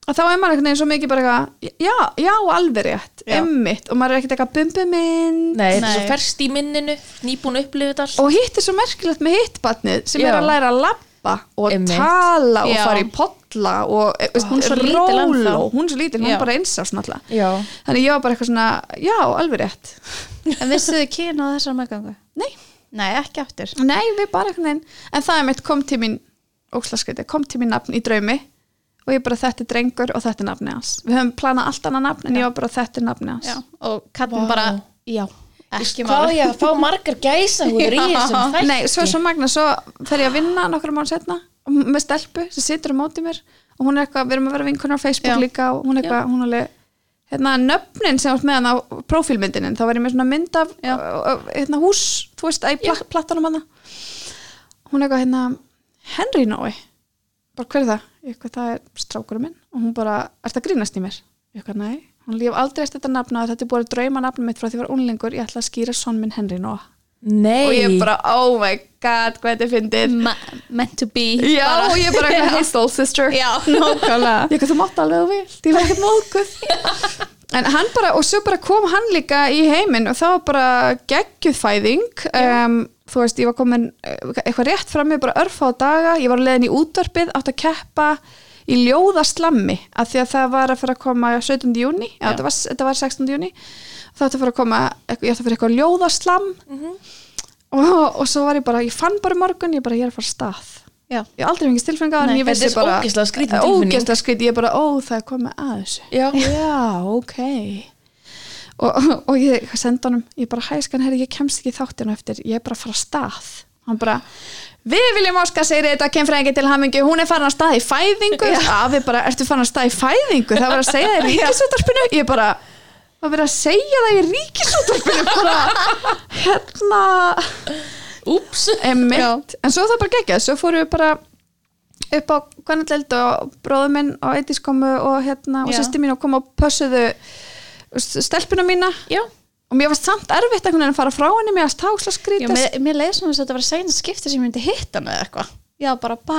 að þá er maður einhvern veginn svo mikið bara eitthvað já, já, alveg rétt, emmitt og maður er ekkert eitthvað bumbu minn. Nei, þetta er svo ferst í minninu nýbúin þetta allt. Og hitt er svo merkilegt með hittbatnið sem Já. er að læra að labba og Einmitt. tala og Já. fara í podla og e, veist, Hún er svo lítil róló, ennþá. hún er svo lítil, hún Já. er bara einsás náttúrulega Já, þannig ég var bara eitthvað svona, já, alveg rétt En vissuðu kyn á þessar meðgangu? nei, Nei, ekki aftur nei, við bara eitthvað en það er mitt kom til mín óslaskreiti, kom til mín nafn í draumi og ég bara þetta er drengur og þetta er nafni hans við höfum planað allt annað nafn en ég var bara þetta er nafni hans Já, og kallum bara Já, hvað ég að fá margar gæsa húður í [LAUGHS] þessum þætti. Nei, svo er svo magna, svo fer ég að vinna nokkra mánu setna með stelpu sem situr á móti mér og hún er eitthvað, við erum að vera vinkunar á Facebook Já. líka og hún er eitthvað, hún er alveg hérna nöfnin sem var með hann á prófílmyndinin, þá var ég með svona mynd af hérna hús, þú veist, í pla plattanum hann hún er eitthvað hérna Henry Nói bara hver er það? Ég eitthvað, það er strákurum minn. Og hún bara, er það grínast í mér? Ég eitthvað, nei, hún líf aldrei eftir þetta nafna þetta er búið drauma nafnum mitt frá því ég var unlingur ég ætla að skýra son minn Henry Nói Nei, og ég bara, oh my god, hvað þetta Ma Meant to be já, bara. og ég bara, [LAUGHS] hey soul sister. Já, [LAUGHS] nákvæmlega. Ég eitthvað, þú mátt alveg þú vilt, ég var ekkert móðguð en hann bara, og svo bara kom hann líka í heiminn og það var bara geggjuð fæðing um, þú veist, ég var komin eh, eitthvað rétt fram með bara örfa á daga. Ég var leiðin í útvarpið, átt að keppa í ljóðaslammi, af því að það var að fara að koma 17. júni já, Já. þetta var, þetta var 16. júni það átti að fara að koma, ég átti að fara eitthvað ljóðaslam og, og svo var ég bara, ég fann bara morgun, ég bara, ég er að fara stað Já, ég hef aldrei fengið stilfinga en Nei, ég vissi er bara ógeðslega skrítið, ég bara, ó það er komið að þessu Já. [LAUGHS] já ok og, og ég sendi honum, ég bara hæskan herri, ég kemst ekki í þáttinu eftir, ég er bara að fara af stað hann bara, við viljum óska segir þetta kemfræðingi til hamingi hún er farin að stað í fæðingu. Að við bara, ertu farin að stað í fæðingu? Það var að segja það í [LAUGHS] ríkisúttarpinu ég bara, það verið að segja það í ríkisúttarpinu bara, [LAUGHS] hérna. Úps. En svo það bara geggjað, svo fórum við bara upp á Guannatleild og bróður minn og Eidís komu og hérna og Já. sýsti mín og komu og pössuðu stelpuna mína. Já, og mér var samt erfitt einhvern veginn að fara frá henni mér að stáksla Já skrítast mér, mér leið svona að þetta var seinast skipti sem ég myndi hitta hann eða eitthvað. Já, bara bæ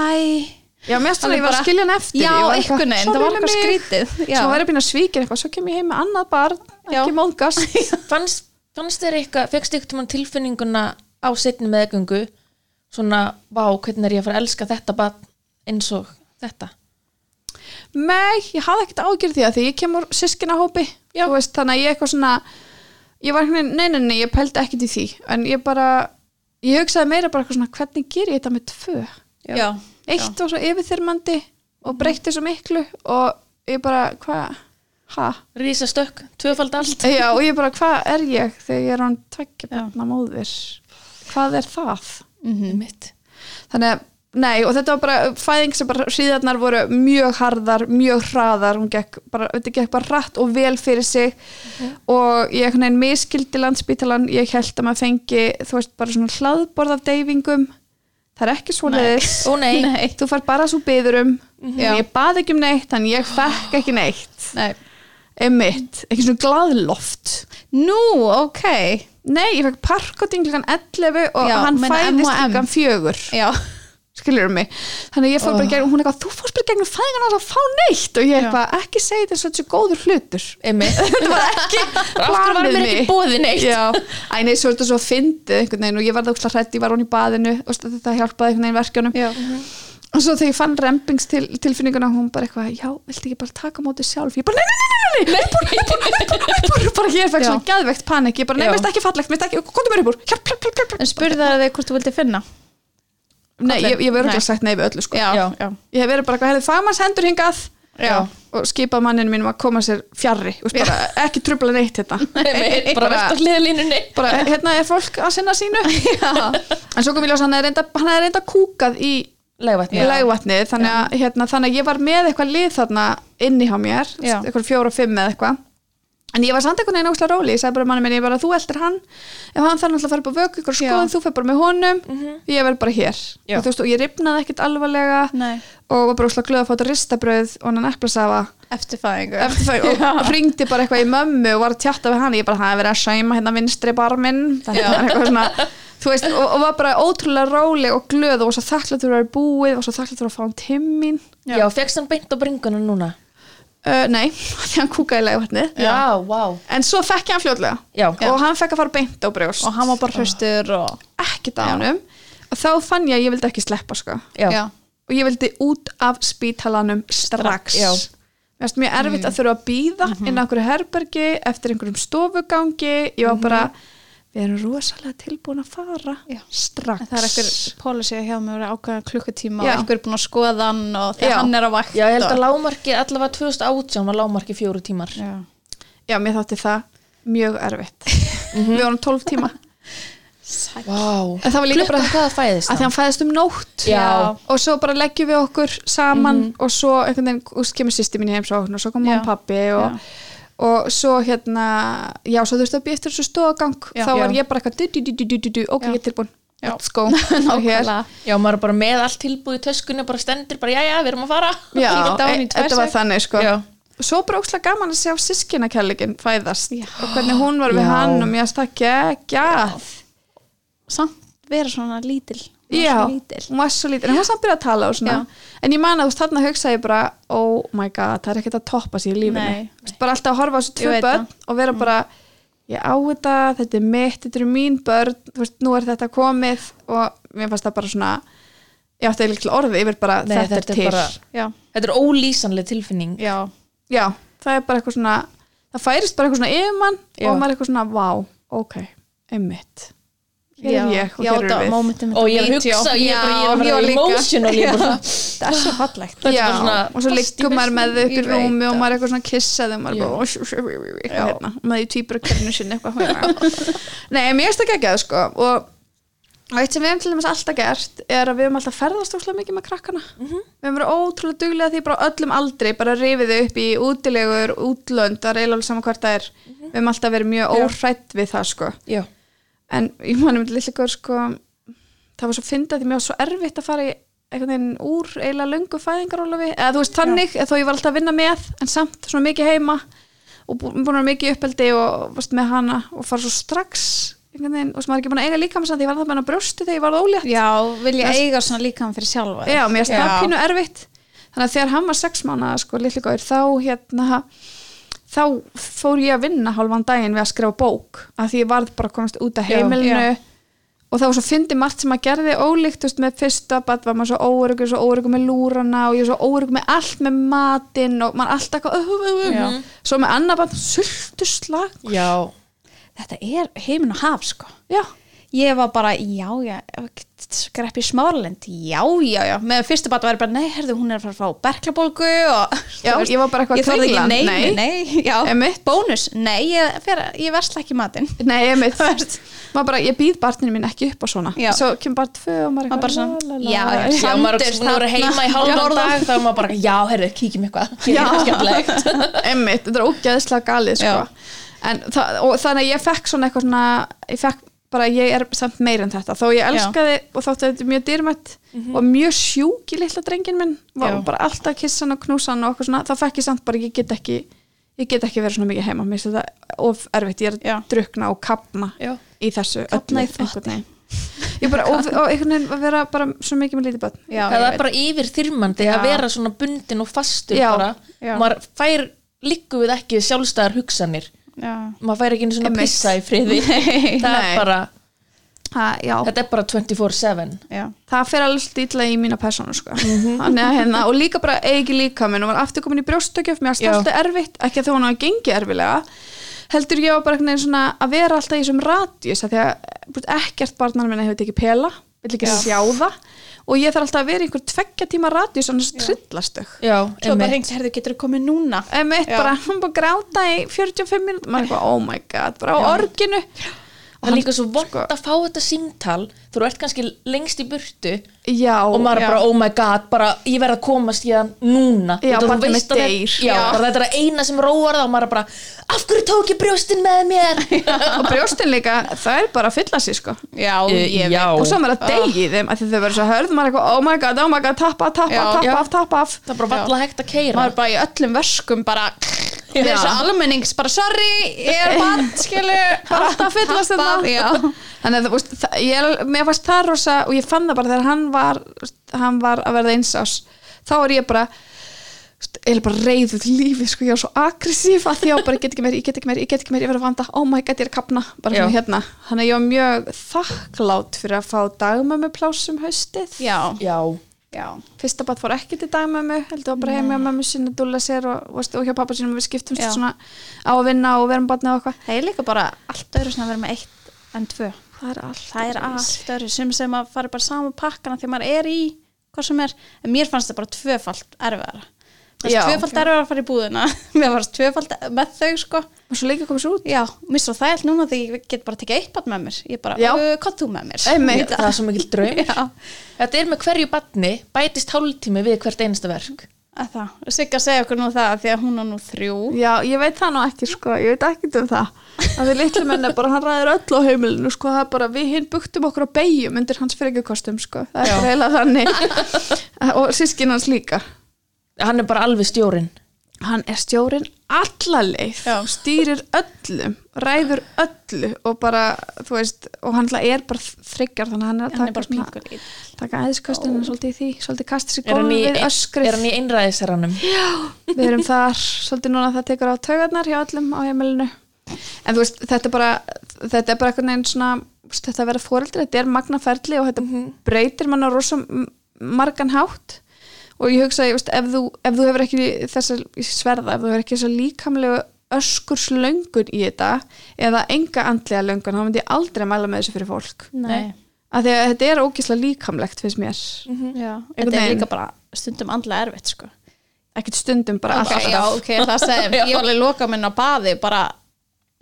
Já, mér finnst Alveg að ég var að skilja hann eftir Já, einhvern veginn, það var "Sorry, eitthvað Mimi." skrítið Já, Svo býin að svíkja eitthvað, svo kem ég heim með annað barn ekki móðgast [LAUGHS] fannst, fannst þér eitthvað fegst eitthvað tilfinninguna á setni meðgöngu? Svona, vá, hvernig er ég að fara að elska þetta bara eins og þetta? Nei, ég hafði ekkert ágjörð því að því ég kemur sískinahópi þannig að ég eitthvað svona ég var veginn, nei, nei, nei, ég pældi ekkert í því. En ég bara, ég hugsaði meira bara eitthvað svona, hvernig ger ég þetta með tvö? Já, eitt var svo yfirþyrmandi og breytti svo miklu og ég bara, hvað ha, Rísa stökk, tvöfald allt. Já, og ég bara, hvað er ég þegar ég er hann tveggja Já. barna móðir? Hvað er það? Mitt þannig að Nei og þetta var bara fæðing sem bara síðanar voru mjög harðar, mjög hraðar, hún gekk bara, þetta gekk bara rætt og vel fyrir sig okay. og ég hann meðskildi landsbítalan, ég held að maður fengi þú veist bara svona hlaðborð af deyfingum, það er ekki svona þess, oh, þú far bara svo byðurum, mm -hmm. ég bað ekki um neitt, þannig ég fekk ekki neitt, Nei. emitt, ekki svona gladloft. Nú, ok, ok. Nei, ég fekk parkoting kl. 11 og já, hann fæðist kl. 4 skiljur um mig, þannig ég fór bara gegnum hún eitthvað, þú fórst bara gegnum fæðingan að það fá neitt og ég eitthvað, ekki segi þetta svo góður hlutur þetta var ekki planið mér æg nei, svo er þetta svo að fyndi og ég var það úrslátt hrætt, ég var hún í baðinu og þetta hjálpaði einhvern veginn verkjónum já. og svo þegar ég fann rempingstilfinninguna hún bara eitthvað, já, vilti ekki bara taka mótið sjálf, ég bara, nei, nei, nei, nei ég er fækst svona gæðvegt panik ég bara, nei, mér finnst ekki fallegt, mér finnst ekki, komdu mér upp úr en spurði það þig hvort þú vildi finna nei, ég, ég verður ekki sagt nei. við öllu, sko. Já, Já. ég hef verið bara eitthvað, hefði fagmanns hendur hingað. Já, og skipað manninu mínum að koma sér fjarrri veist, bara, [LAUGHS] ekki trubla neitt hérna. [LAUGHS] Einmitt, bara verðt á hliðalínunni bara, hérna er fólk að sinna sínu. [LAUGHS] En svo kom ég ljós hann er reynda, hann er reynda kúkað í Legvatni legvatni þannig að, hérna, þannig að ég var með eitthvað lið þarna inni hjá mér Já. eitthvað fjóra og fimm eða eitthvað en ég var samt einhvern veginn óslega róli ég sagði bara manni minni, ég bara þú eldir hann. Ef hann þarf náttúrulega að fara upp á vöku ykkur Já. skoðun, þú fer bara með honum. Ég verð bara hér. Og, þú veist, og ég ripnaði ekkert alvarlega nei. og var bara óslega glöð að fá þetta ristabröð og [LAUGHS] hann eplasafa. Eftir fæðingu eftir það og ringdi bara eitthvað í mömmu og var að tjatta við hann ég bara, það er verið að sæma hérna vinstri eitthvað svona þú veist, og, og var bara ótrúlega róleg og glöð og var svo þakklættur að vera búið og svo þakklættur að fá hann til uh, nei, [LAUGHS] því hann kúkaði Já, vá. En svo fekk ég hann fljótlega. Já. og hann fekk að fara beint á brjóst. Og hann var bara hraustur og ekkert á honum. Og þá fann ég að ég vildi ekki sleppa sko. Já, og ég vildi út af spítalanum strax. Já. Mér finnst mjög erfitt að þurfa að býða inn á einhverju herbergi eftir einhverjum stofugangi. Ég var bara, við erum rosalega tilbúin að fara Já. strax. það er einhver policy hjá mér að ákveða klukkutíma Já. og einhver er búin að skoða hann og þegar Já. hann er á vakt Já, ég held að og... lágmarki allavega 2018 var lágmarki fjóru tímar. Já. Já, mér þátti það mjög erfitt. Við vorum 12 tíma. Vá. En það var líka bara Klukkan hvað það fæðist að því hann fæðist um nótt. Já. og svo bara leggjum við okkur saman og svo einhvern veginn úst, kemur sýsti mín í heimsókn og svo kom og pappi og, og svo hérna já, svo þú veist að býja eftir þessu stofagang Já. þá var ég bara eitthvað du, du, du, du, du, du, ok, Já. ég er tilbúin, let's go [LAUGHS] og. Já, maður er bara með allt tilbúið í töskunni bara stendur, bara já, já, við erum að fara [LAUGHS] já, Kíkja down í e- þetta var þannig sko Já. svo bara ókslega gaman að sjá sískinakærleikin fæðast Já. og hvernig hún var við Já. hann og mér finnst það geggjað samt vera svona lítil Já, hún var svo lítil en hún samt byrjað að tala og svona. En ég man að þú veist þarna hugsaði ég bara oh my god, það er ekkert að toppa sér í lífinu. Nei. Veist, bara alltaf að horfa á þessu tvö börn og vera bara ég á þetta, þetta er mitt, þetta eru mín börn þú veist, nú er þetta komið. Og mér fannst það bara svona ég átti eiginlega til orði yfir bara Nei, þetta, er til. já, Þetta er ólýsanleg tilfinning. Já, já, það er bara eitthvað svona það færist bara eitthvað svona yfir mann Já. og maður er eitthvað svona, vá, ok einmitt, hér er ég og hér er þetta við. momentum Og ég að hugsa, ég er bara, ég er að líka. emotional bara, það er svo fallegt. Bara og svo liggur maður með þau upp í rúmi og það. maður er eitthvað svona kissaði og maður er bara eitthvað hérna, og maður í týpurakernu sinni eitthvað [LAUGHS] Nei, mér finnst það geggjað sko. Og og eitt sem við hefum til dæmis alltaf gert er að við hefum alltaf ferðast óslega mikið með krakkana. Við hefum verið ótrúlega duglega því bara öllum aldri bara rifið upp í útilegur útlönd, það er eiginlega alveg saman hvort það er. Við hefum alltaf verið mjög óhrætt við það sko. Já, en ég manum góður sko það var svo fyndið því mér var svo erfitt að fara í einhvern veginn úr eiginlega löngu fæðingarólafi eða þú veist þannig, eða þó ég var alltaf að vinna með en samt svona mikið heima og bú- búin að mikið uppeldi og varst með hana og fara svo strax einhvern veginn, og sem er ekki búin að eiga líka með því ég var það með hana brjósti þegar ég var ólétt. Já, vil ég Það- eiga svona líka fyrir sjálfa Já, mér finnst það pínu erfitt. Þannig að þegar hann var sex mánuða sko, litli góður, þá hérna þá fór ég að vinna hálfan daginn við að skrifa bók að því ég varð bara að komast út af Já, heimilinu já. og það var svo fyndi margt sem að gerði ólíkt veist, með fyrsta bat var maður svo óöryggur svo óöryggur með lúrana og ég er svo óöryggur með allt með matinn og maður alltaf eitthvað uh, uh, uh, Já. uh. svo með annar bat sultu slag já, þetta er heimin og haf sko já, ég var bara, já, já skreppi smáralind, já, já, já. Með fyrstu bat var ég bara, nei, herðu, hún er að fara að fá berklabólgu og [LAUGHS] Já, veist, ég var bara eitthvað ekki, kringlan, nei, nei. nei, já, Einmitt. bónus, nei, ég, fer, ég versla ekki matinn. Nei, ég mitt maður bara, ég býð barninu mín ekki upp á svona. Já. svo kemur bara tvö og maður bara eitthvað, svona, já, já. já, maður er að heima í Já. dag þá er maður bara, já, herðu, kíkjum eitthvað. [LAUGHS] Er [LAUGHS] Einmitt, þetta er ógeðslega galið sko. en og þannig að ég fekk svona eitthvað svona ég fekk bara, ég er samt meir en þetta þó ég elskaði og þótti að þetta er mjög dýrmætt og mjög sjúk í litla drengin minn var Já. bara alltaf að kissa hann og knúsa hann og eitthvað svona, þá fekk ég samt bara, ég get ekki ég get ekki verið svona mikið heima, mér finnst þetta of erfitt, ég er Já. að drukna og kapna Já. í þessu Kafna í öllu, einhvern veginn. ég bara, og, og einhvern veginn að vera bara svo mikið með lítið börn já, það er bara yfir þyrmandi Já. að vera svona bundin og fastur Já. bara, Já. maður fær líku við ekki sjálfstæðar hugsanir já, maður fær ekki einu svona pissa í friði. [LAUGHS] Það er bara, ha, þetta er bara 24-7 já, það fer alveg stíla í mína persónu sko. Að hérna, og líka bara eigi líka minn og var aftur komin í brjóstökjöf mér var alltaf erfitt, ekki að þó hún hafa gengið erfilega heldur ég var bara að vera alltaf í þessum búst, ekkert barnar minna hefur tekið pela vill ekki Já. sjá það og ég þarf alltaf að vera í einhver tveggja tíma trillast þau. Já, svo bara hengt, herðu, getur þú komið núna? Emitt Já. bara, hann bara gráta í 45 minútur maður er eitthvað, oh my god, bara á Já. Það er líka svo vond sko- að fá þetta símtal þú ert kannski lengst í burtu já, og maður er Já. bara, oh my god, bara ég verð að komast í það núna. Já, þú veist að þetta er að eina sem róar það og maður er bara, af hverju tók ég brjóstin með mér? [LAUGHS] Og brjóstin líka það er bara að fylla sig sko. Já, Eh, ég já. og svo er maður að deyja í þeim að þau verður svo hörð maður er eitthvað, oh my god, oh my god, tappa, tappa, tappa af, tappa af það er bara valla hægt að keira maður er bara í öllum verskum bara þessu almennings, bara sorry ég er bann, skilu bara alltaf fyllast þetta [LAUGHS] þannig að þú veist, það- ég, mér fannst það rosa og ég fann það bara þegar hann var hann var að verða eins ás þá er ég bara eða bara reyðuð lífið sko, ég var svo aggressív að því að bara ég get ekki meir, ég get ekki meir, ég get ekki meir, ég verið að vanda. Oh my god, ég er að kapna, bara svona hérna. Þannig að ég var mjög þakklátt fyrir að fá dagmömmu plásum haustið. Já, Já, já, fyrsta bat fór ekki til dagmömmu heldur var bara heima á mömmu sinni að dúlla sér og, og, og hjá pappa sinni við skiptumst Já. svona á að vinna og vera um batni og eitthvað. Það er líka bara allt öðru sem að vera með eitt en tvö. Það er allt það er allt öðru sem sem að fara bara saman pakkana því maður er í hvað sem er, en mér fannst það bara tvöfalt erfiðara. Já. fannst tvöfalt erfiðara að fara í búðina. [LAUGHS] Mér fannst tvöfalt með þau sko. Og svo líka komið svo út. Já, mér svo það er núna því ég get bara tekið eitt barn með mér. Ég bara, Já. "Ö, hvað þú með mér? Einmitt. [LAUGHS] það er svo mikil draum. Já, Þetta er með hverju batni bætist hálftími við hvert einasta verk það, Sigga segja okkur nú það því að hún er nú þrjú. Já, ég veit það nú ekki sko, ég veit ekki um það. Að því litlu menn er bara, hann ræðir öll á heimilinu sko, það er bara, við hinn buktum okkur á beigjum undir hans frekjukostum sko, það er heila þannig. [LAUGHS] Og sískin hans líka. Hann er bara alveg stjórin hann er stjórin allaleið Já. stýrir öllum, ræður öllu og bara, þú veist og hann er bara þryggjar þannig að hann er að hann er taka, bara svona, taka æðiskostinu svolítið í því, svolítið kasta sér Er í, gólfið, öskrið er hann í einræðisherranum? við erum þar svolítið núna það tekur á taugarnar hjá öllum á heimilinu. En þú veist, þetta er bara þetta er bara einhvern veginn svona þetta að vera fóreldri, þetta er magnaferli og þetta breytir manna rosa margan hátt og ég hugsa, ég veist, ef þú, ef þú hefur ekki þessa sverða, ef þú hefur ekki þessa líkamlegu öskurslöngun í þetta eða enga andlega löngun þá myndi ég aldrei mæla með þessu fyrir fólk. Nei, af því að þetta er ógislega líkamlegt finnst mér, já, Einhvern þetta er líka bara stundum andlega erfitt sko. Ekkert stundum bara ok, alltaf. já, ok, það segir [LAUGHS] ég. Var alveg loka minn á baði bara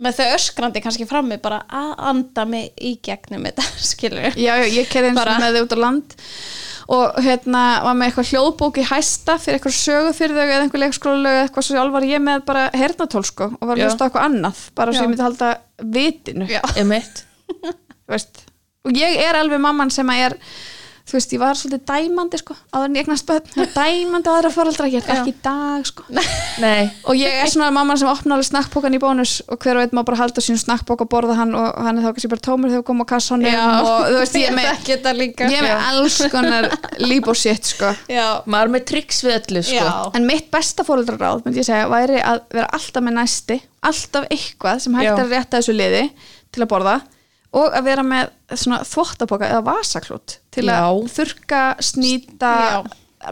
með þau öskrandi kannski frammi bara að anda mig í gegnum þetta [LAUGHS] skilur Já, já, ég kerði eins og með þau út á land og hérna var með eitthvað hljóðbók í hæsta fyrir eitthvað sögu fyrir þau eða einhver leikskólalög eða eitthvað svo sjálf var ég með bara hernatól sko og var að hlusta eitthvað annað bara svo ég myndi halda vitinu. [LAUGHS] Veist. og ég er alveg mamman sem að er þú veist, ég var svolítið dæmandi sko áður en ég eignast börn, dæmandi aðra foreldra ég er ekki í dag sko. Nei, og ég er svona mamman sem opnar alveg snakkbókan í bónus og hver og einn má bara halda sín snakkbók og borða hann og hann er þá kannski bara tómur þegar við komum á kassanum og þú veist, ég er með [LAUGHS] ég er með alls konar líf og shit sko. Já, maður er með tricks við öllu sko. já, en mitt besta fóreldraráð myndi ég segja væri að vera alltaf með næsti alltaf eitthvað sem hægt Já. er að rétta þessu liði til að borða og að vera með svona þvottapoka eða vasaklút til að Já. þurka, snýta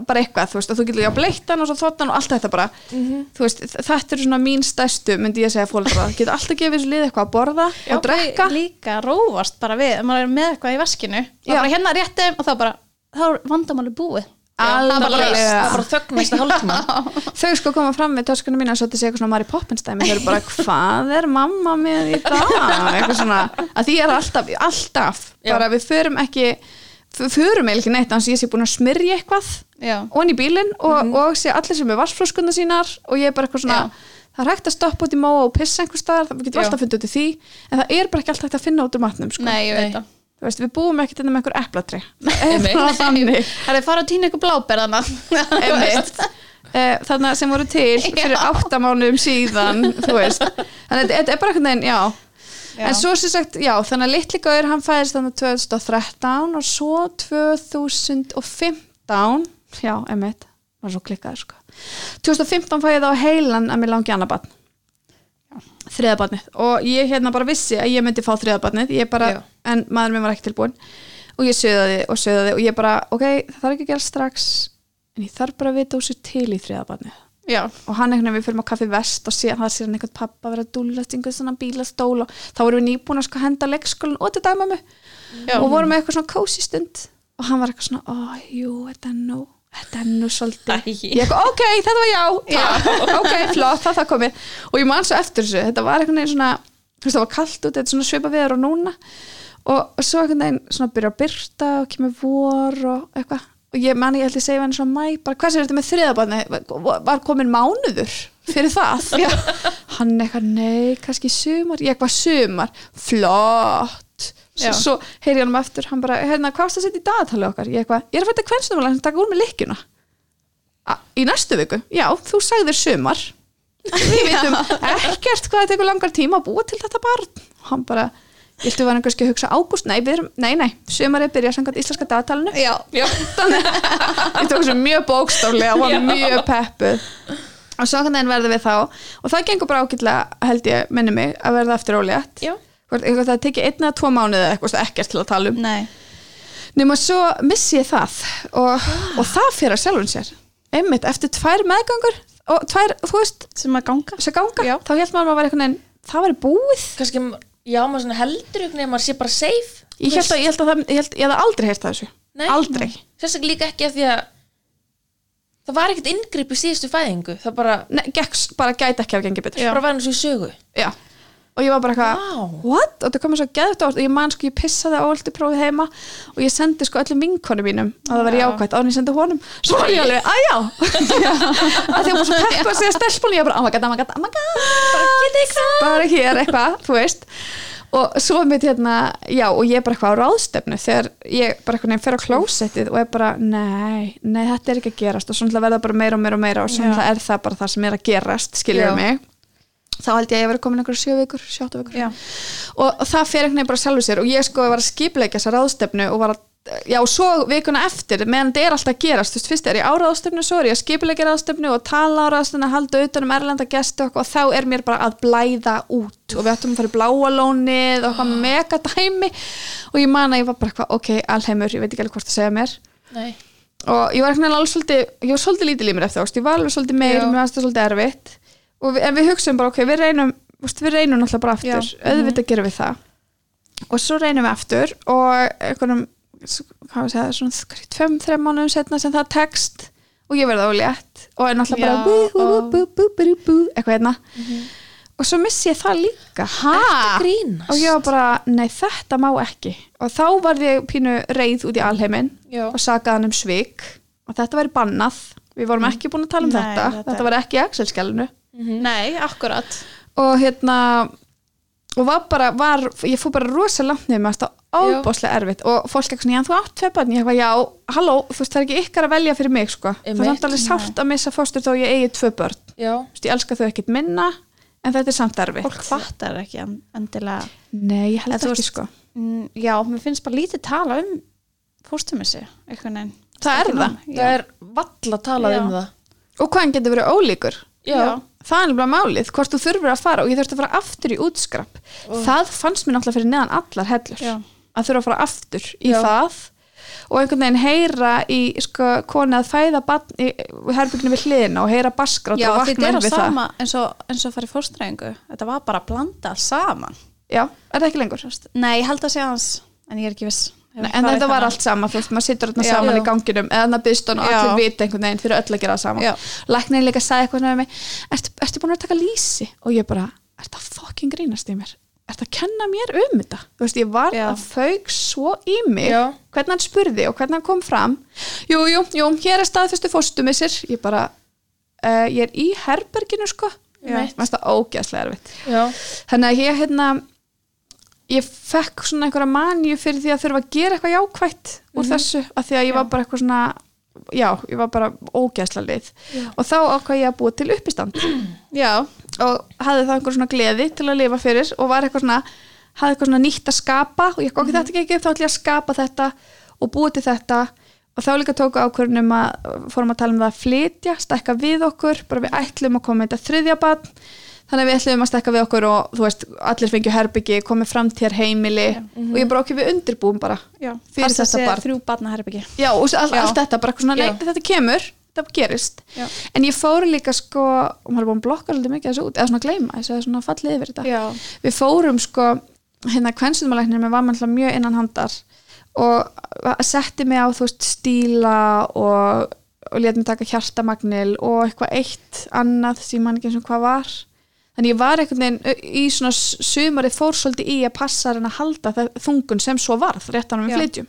bara eitthvað, þú veist, og þú getur já bleittan og svo þvottan og allt þetta bara. Þú veist, þetta er svona mín stærstu myndi ég segja fóreldraráð, getur alltaf gefið þessu liði eitthvað að borða og drekka. líka rófast bara við, ef maður er með eitthvað í vaskinu þá Já. bara hérna réttum og þá bara þá er vandamáli búið [LAUGHS] Þau sko koma fram með töskunum mína og svo til segja eitthvað svona Mary Poppins dæmi. Þau eru bara [LAUGHS] hvað er mamma með í dag? Eitthvað svona, að því er alltaf alltaf, bara við förum ekki förum eiginlega ekki neitt þannig að ég sé búin að smyrja eitthvað já, onni í bílinn og, og sé allir sem er vassflöskunda sínar og ég er bara eitthvað svona Já. það er hægt að stoppa út í móa og pissa einhver staðar það getur alltaf fundið út í því en það er bara ekki alltaf hægt að finna út úr matnum sko. nei, ég veit það veist, við búum ekkert inn með einhver eplatri [LAUGHS] það er fara að týna ykkur bláber þannig [LAUGHS] sem voru til fyrir Já. átta mánuðum síðan þannig þetta er bara einhvern veginn já. Já. en svo sem sagt, já þannig að litli gaur, hann fæðist þannig 2013 og svo 2015 já, einmitt var svo klikkaður sko. 2015 fæ ég þá á heilan að mér langi annað barn þriðabarnið og ég hérna bara vissi að ég myndi fá þriðabarnið en maður minn var ekki tilbúin og ég sögðaði og sögðaði og ég bara, ok, það þarf ekki að gera strax en ég þarf bara að vita úr sér til í þriðabarnið já, og hann einhvern veginn við fyrir á kaffi vest og síðan það sér hann einhvern pappa vera að dúllast einhvern svona bílastól og þá vorum við nýbúin að sko henda leikskólan og til dæmammu já. og vorum með eitthvað svona kósi stund. Og hann var eitthvað svona, ó, jú, þetta er nú þetta er nú svolítið ég ok, þetta var já, takk, ok, flott, það það komið. Og ég man svo eftir þessu, þetta var einhvern veginn svona það var kallt út, þetta er svona svipa viður og núna. Og svo einhvern veginn svona byrja að byrta og kemur vor og eitthvað. Og ég man ég held ég segja henni svona mæ bara hvað sér þetta með þriðabarni var komin mánuður fyrir það? Já. [LAUGHS] hann eitthvað, nei, kannski sumar. Ég eitthvað sumar, flott Já. svo, heyri ég hann um eftir hann bara, hérna, hvað varst að setja í dagatali okkar? Ég eitthvað, ég er að fætta hvernig hann taka úr með lykkjuna. A- í næstu viku, já, þú sagðir sumar. [LAUGHS] Við vitum ekkert hvað það tekur langar tíma að búa til þetta barn. Og hann bara, ég ætti að vera kannski að hugsa ágúst, nei, við erum, nei, nei sumarið byrja samkvæmt íslenska dagatalinu. Já, já. [LAUGHS] ég tók þessu mjög bókstaflega og var mjög peppuð. Og svo kannan verður við þá og það gengur bara ágætlega held ég, minni mig, að verða aftur ólétt. Já. Eitthvað það tekið einn eða tvo mánuði eða eitthvað ekkert til að tala um. Nema svo missi ég það og, og það fyrir að sjálfum sér. Einmitt, eftir tvær meðgangur og tvær, þú veist, sem að ganga. að ganga þá held maður að maður var einhvern veginn, það væri búið. Kannski, já, maður heldur ykkur nefnir maður sé bara safe ég held að, ég held að það, ég held, ég hef aldrei heyrt það þessu. Nei. aldrei, sérstaklega líka ekki af því að það var ekkert inngrip í síðustu fæðingu það bara, Nei, gekk, bara gæti ekki að gengi betur. Bara var eins og í sögu. Já. Og ég var bara eitthvað Vá. what? og það komið svo geðvægt á og ég man sko ég pissaði á öllu prófið heima og ég sendi sko öllum vinkonum mínum að það var Já. jákvætt. Áður en ég sendi honum svo var ég alveg, að já að því að bara svo peppa að segja stelpunni ég bara, oh my god, oh my god, oh my god bara hér eitthvað, þú veist. Og svo mitt hérna, já og ég er bara eitthvað á ráðstefnu þegar ég bara eitthvað nefn fer á klósettið og er bara, nei, nei þetta er ekki að gerast. Og svona verða bara meira og meira og meira og svona er það bara það sem er að gerast, skiljum mig þá held ég að ég verið komin einhverja sjö vikur, sjóta vikur. Og, og það fer einhvern veginn bara sjálfur sér og ég sko var að skipleika þessa ráðstefnu og var að já, svo vikuna eftir, meðan þetta er alltaf að gerast þú veist, fyrst er ég á ráðstefnu, svo er ég að skipleika ráðstefnu og tala á ráðstefnu, halda utan um erlenda gesti og, og þá er mér bara að blæða út. Og við ættum að fara í bláa lónið og eitthvað mega dæmi og ég man að ég var bara eitthvað, ok, alheimur, ég veit ekki mér. Og ég var alveg svolítið ég var svolítið lítið límur eftir ást, ég var alveg svolítið meir mér fannst það svolítið erfitt við, en við hugsaum bara, ok, við reynum úst, við reynum náttúrulega bara aftur, Já. auðvitað gerum við það. Og svo reynum við aftur og einhvernum, hvað við segja svona tveim, þreim mánuðum setna sem það tekst og ég verði ólétt og er náttúrulega bara bú, bú, bú, eitthvað hérna. Og svo missi ég það líka. Og ég var bara, nei þetta má ekki. Og þá var ég pínu reið út í alheimin Já. og sagaði hann um svik. Og þetta væri bannað. Við vorum ekki búin að tala um Nei, þetta. þetta- þetta var ekki í Excel-skjælinu nei, akkurat. Og hérna og var bara, var, ég fór bara rosa langt nefnum að það ábáslega erfitt. Og fólk ekki svona, já þú átt tvei börn. Ég eitthvað, já, halló, þú veist það er ekki ykkar að velja fyrir mig sko, það er samt alveg sárt að missa fóstur þó ég eigi tvö börn. Þú já, veist, ég elska þau ekkit minna en þetta er samt erfitt. Fólk fattar ekki en- endilega. Nei, ég held En þú ekki veist- sko. Mm, já, mér finnst bara lítið tala um fóstumissi einhvern veginn. Það er það. nóg, það já. er valla talað Já. um það. Og hvaðan getur verið ólíkur? Já. Það er nefnilega málið, hvort þú þurfur að fara og ég þurfti að fara aftur í útskrapp það fannst mér náttúrulega fyrir neðan allar hellur Já. að þurfa að fara aftur í Já. það og einhvern veginn heyra í sko, koni að fæða herbygginu við hliðina og heyra baskrátt og vakna að við það sama eins og, eins og í fóstræðingu þetta var bara að blanda saman Já, er það ekki lengur? Nei, ég held að sé hans en ég er ekki viss Nei, en þetta var allt sama, þú veist, maður sittur þarna saman Já. í ganginum eða þarna byðstun og allir vita einhvern veginn fyrir öll að gera það saman Já. Læknir líka sagði eitthvað við mig ertu, ertu búin að taka lýsi? Og ég bara, er það fucking grínast í mér? Er það að kenna mér um þetta? Þú veist, ég var Já. að fauk svo í mig hvernig hann spurði og hvernig hann kom fram Jú, jú, jú, hér er staðfestu fóstumissir Ég bara, uh, ég er í herberginu sko. Mér finnst það ógeðslega erfitt já, þannig að ég fekk svona einhverja manju fyrir því að þurfa að gera eitthvað jákvætt úr þessu, af því að ég var bara eitthvað svona já, ég var bara ógeðslega lið og þá ákvað ég að búa til uppistand. [CLEARS THROAT] Já, og hafði það einhver svona gleði til að lifa fyrir og var eitthvað svona hafði eitthvað svona nýtt að skapa og ég kom ekki þetta ekki upp, þá ætlum ég að skapa þetta og búa til þetta. Og þá líka tóku ákvörnum að fórum að tala um það að flytja, stekka við okkur bara við ætlum að koma með þetta þriðja barn þannig að við ætlum að stekka við okkur og þú veist, allir fengju herbyggi, komið framtíðar heimili og ég bara okkur við undirbúum bara já. Fyrir þetta barn. Þrjú barna herbyggi já, og all, Já. allt þetta, bara eitthvað svona, nei, þetta kemur þetta gerist, Já. en ég fór líka sko, og maður er búin að blokka svolítið mikið þessu út, eða svona gleyma þessu, eða svona fallið yfir þetta. Já, við fórum sko hérna kvennstumalegnir með var mannlega mjög innan handar og setti mig á þú veist stíla og, og let mig taka hjartamagnil og eitthvað eitt annað sem ég man ekki eins og hvað var þannig ég var einhvern veginn í svona sumari fór svolítið í að passa hann að halda það þungun sem svo varð rétt ánum við flytjum.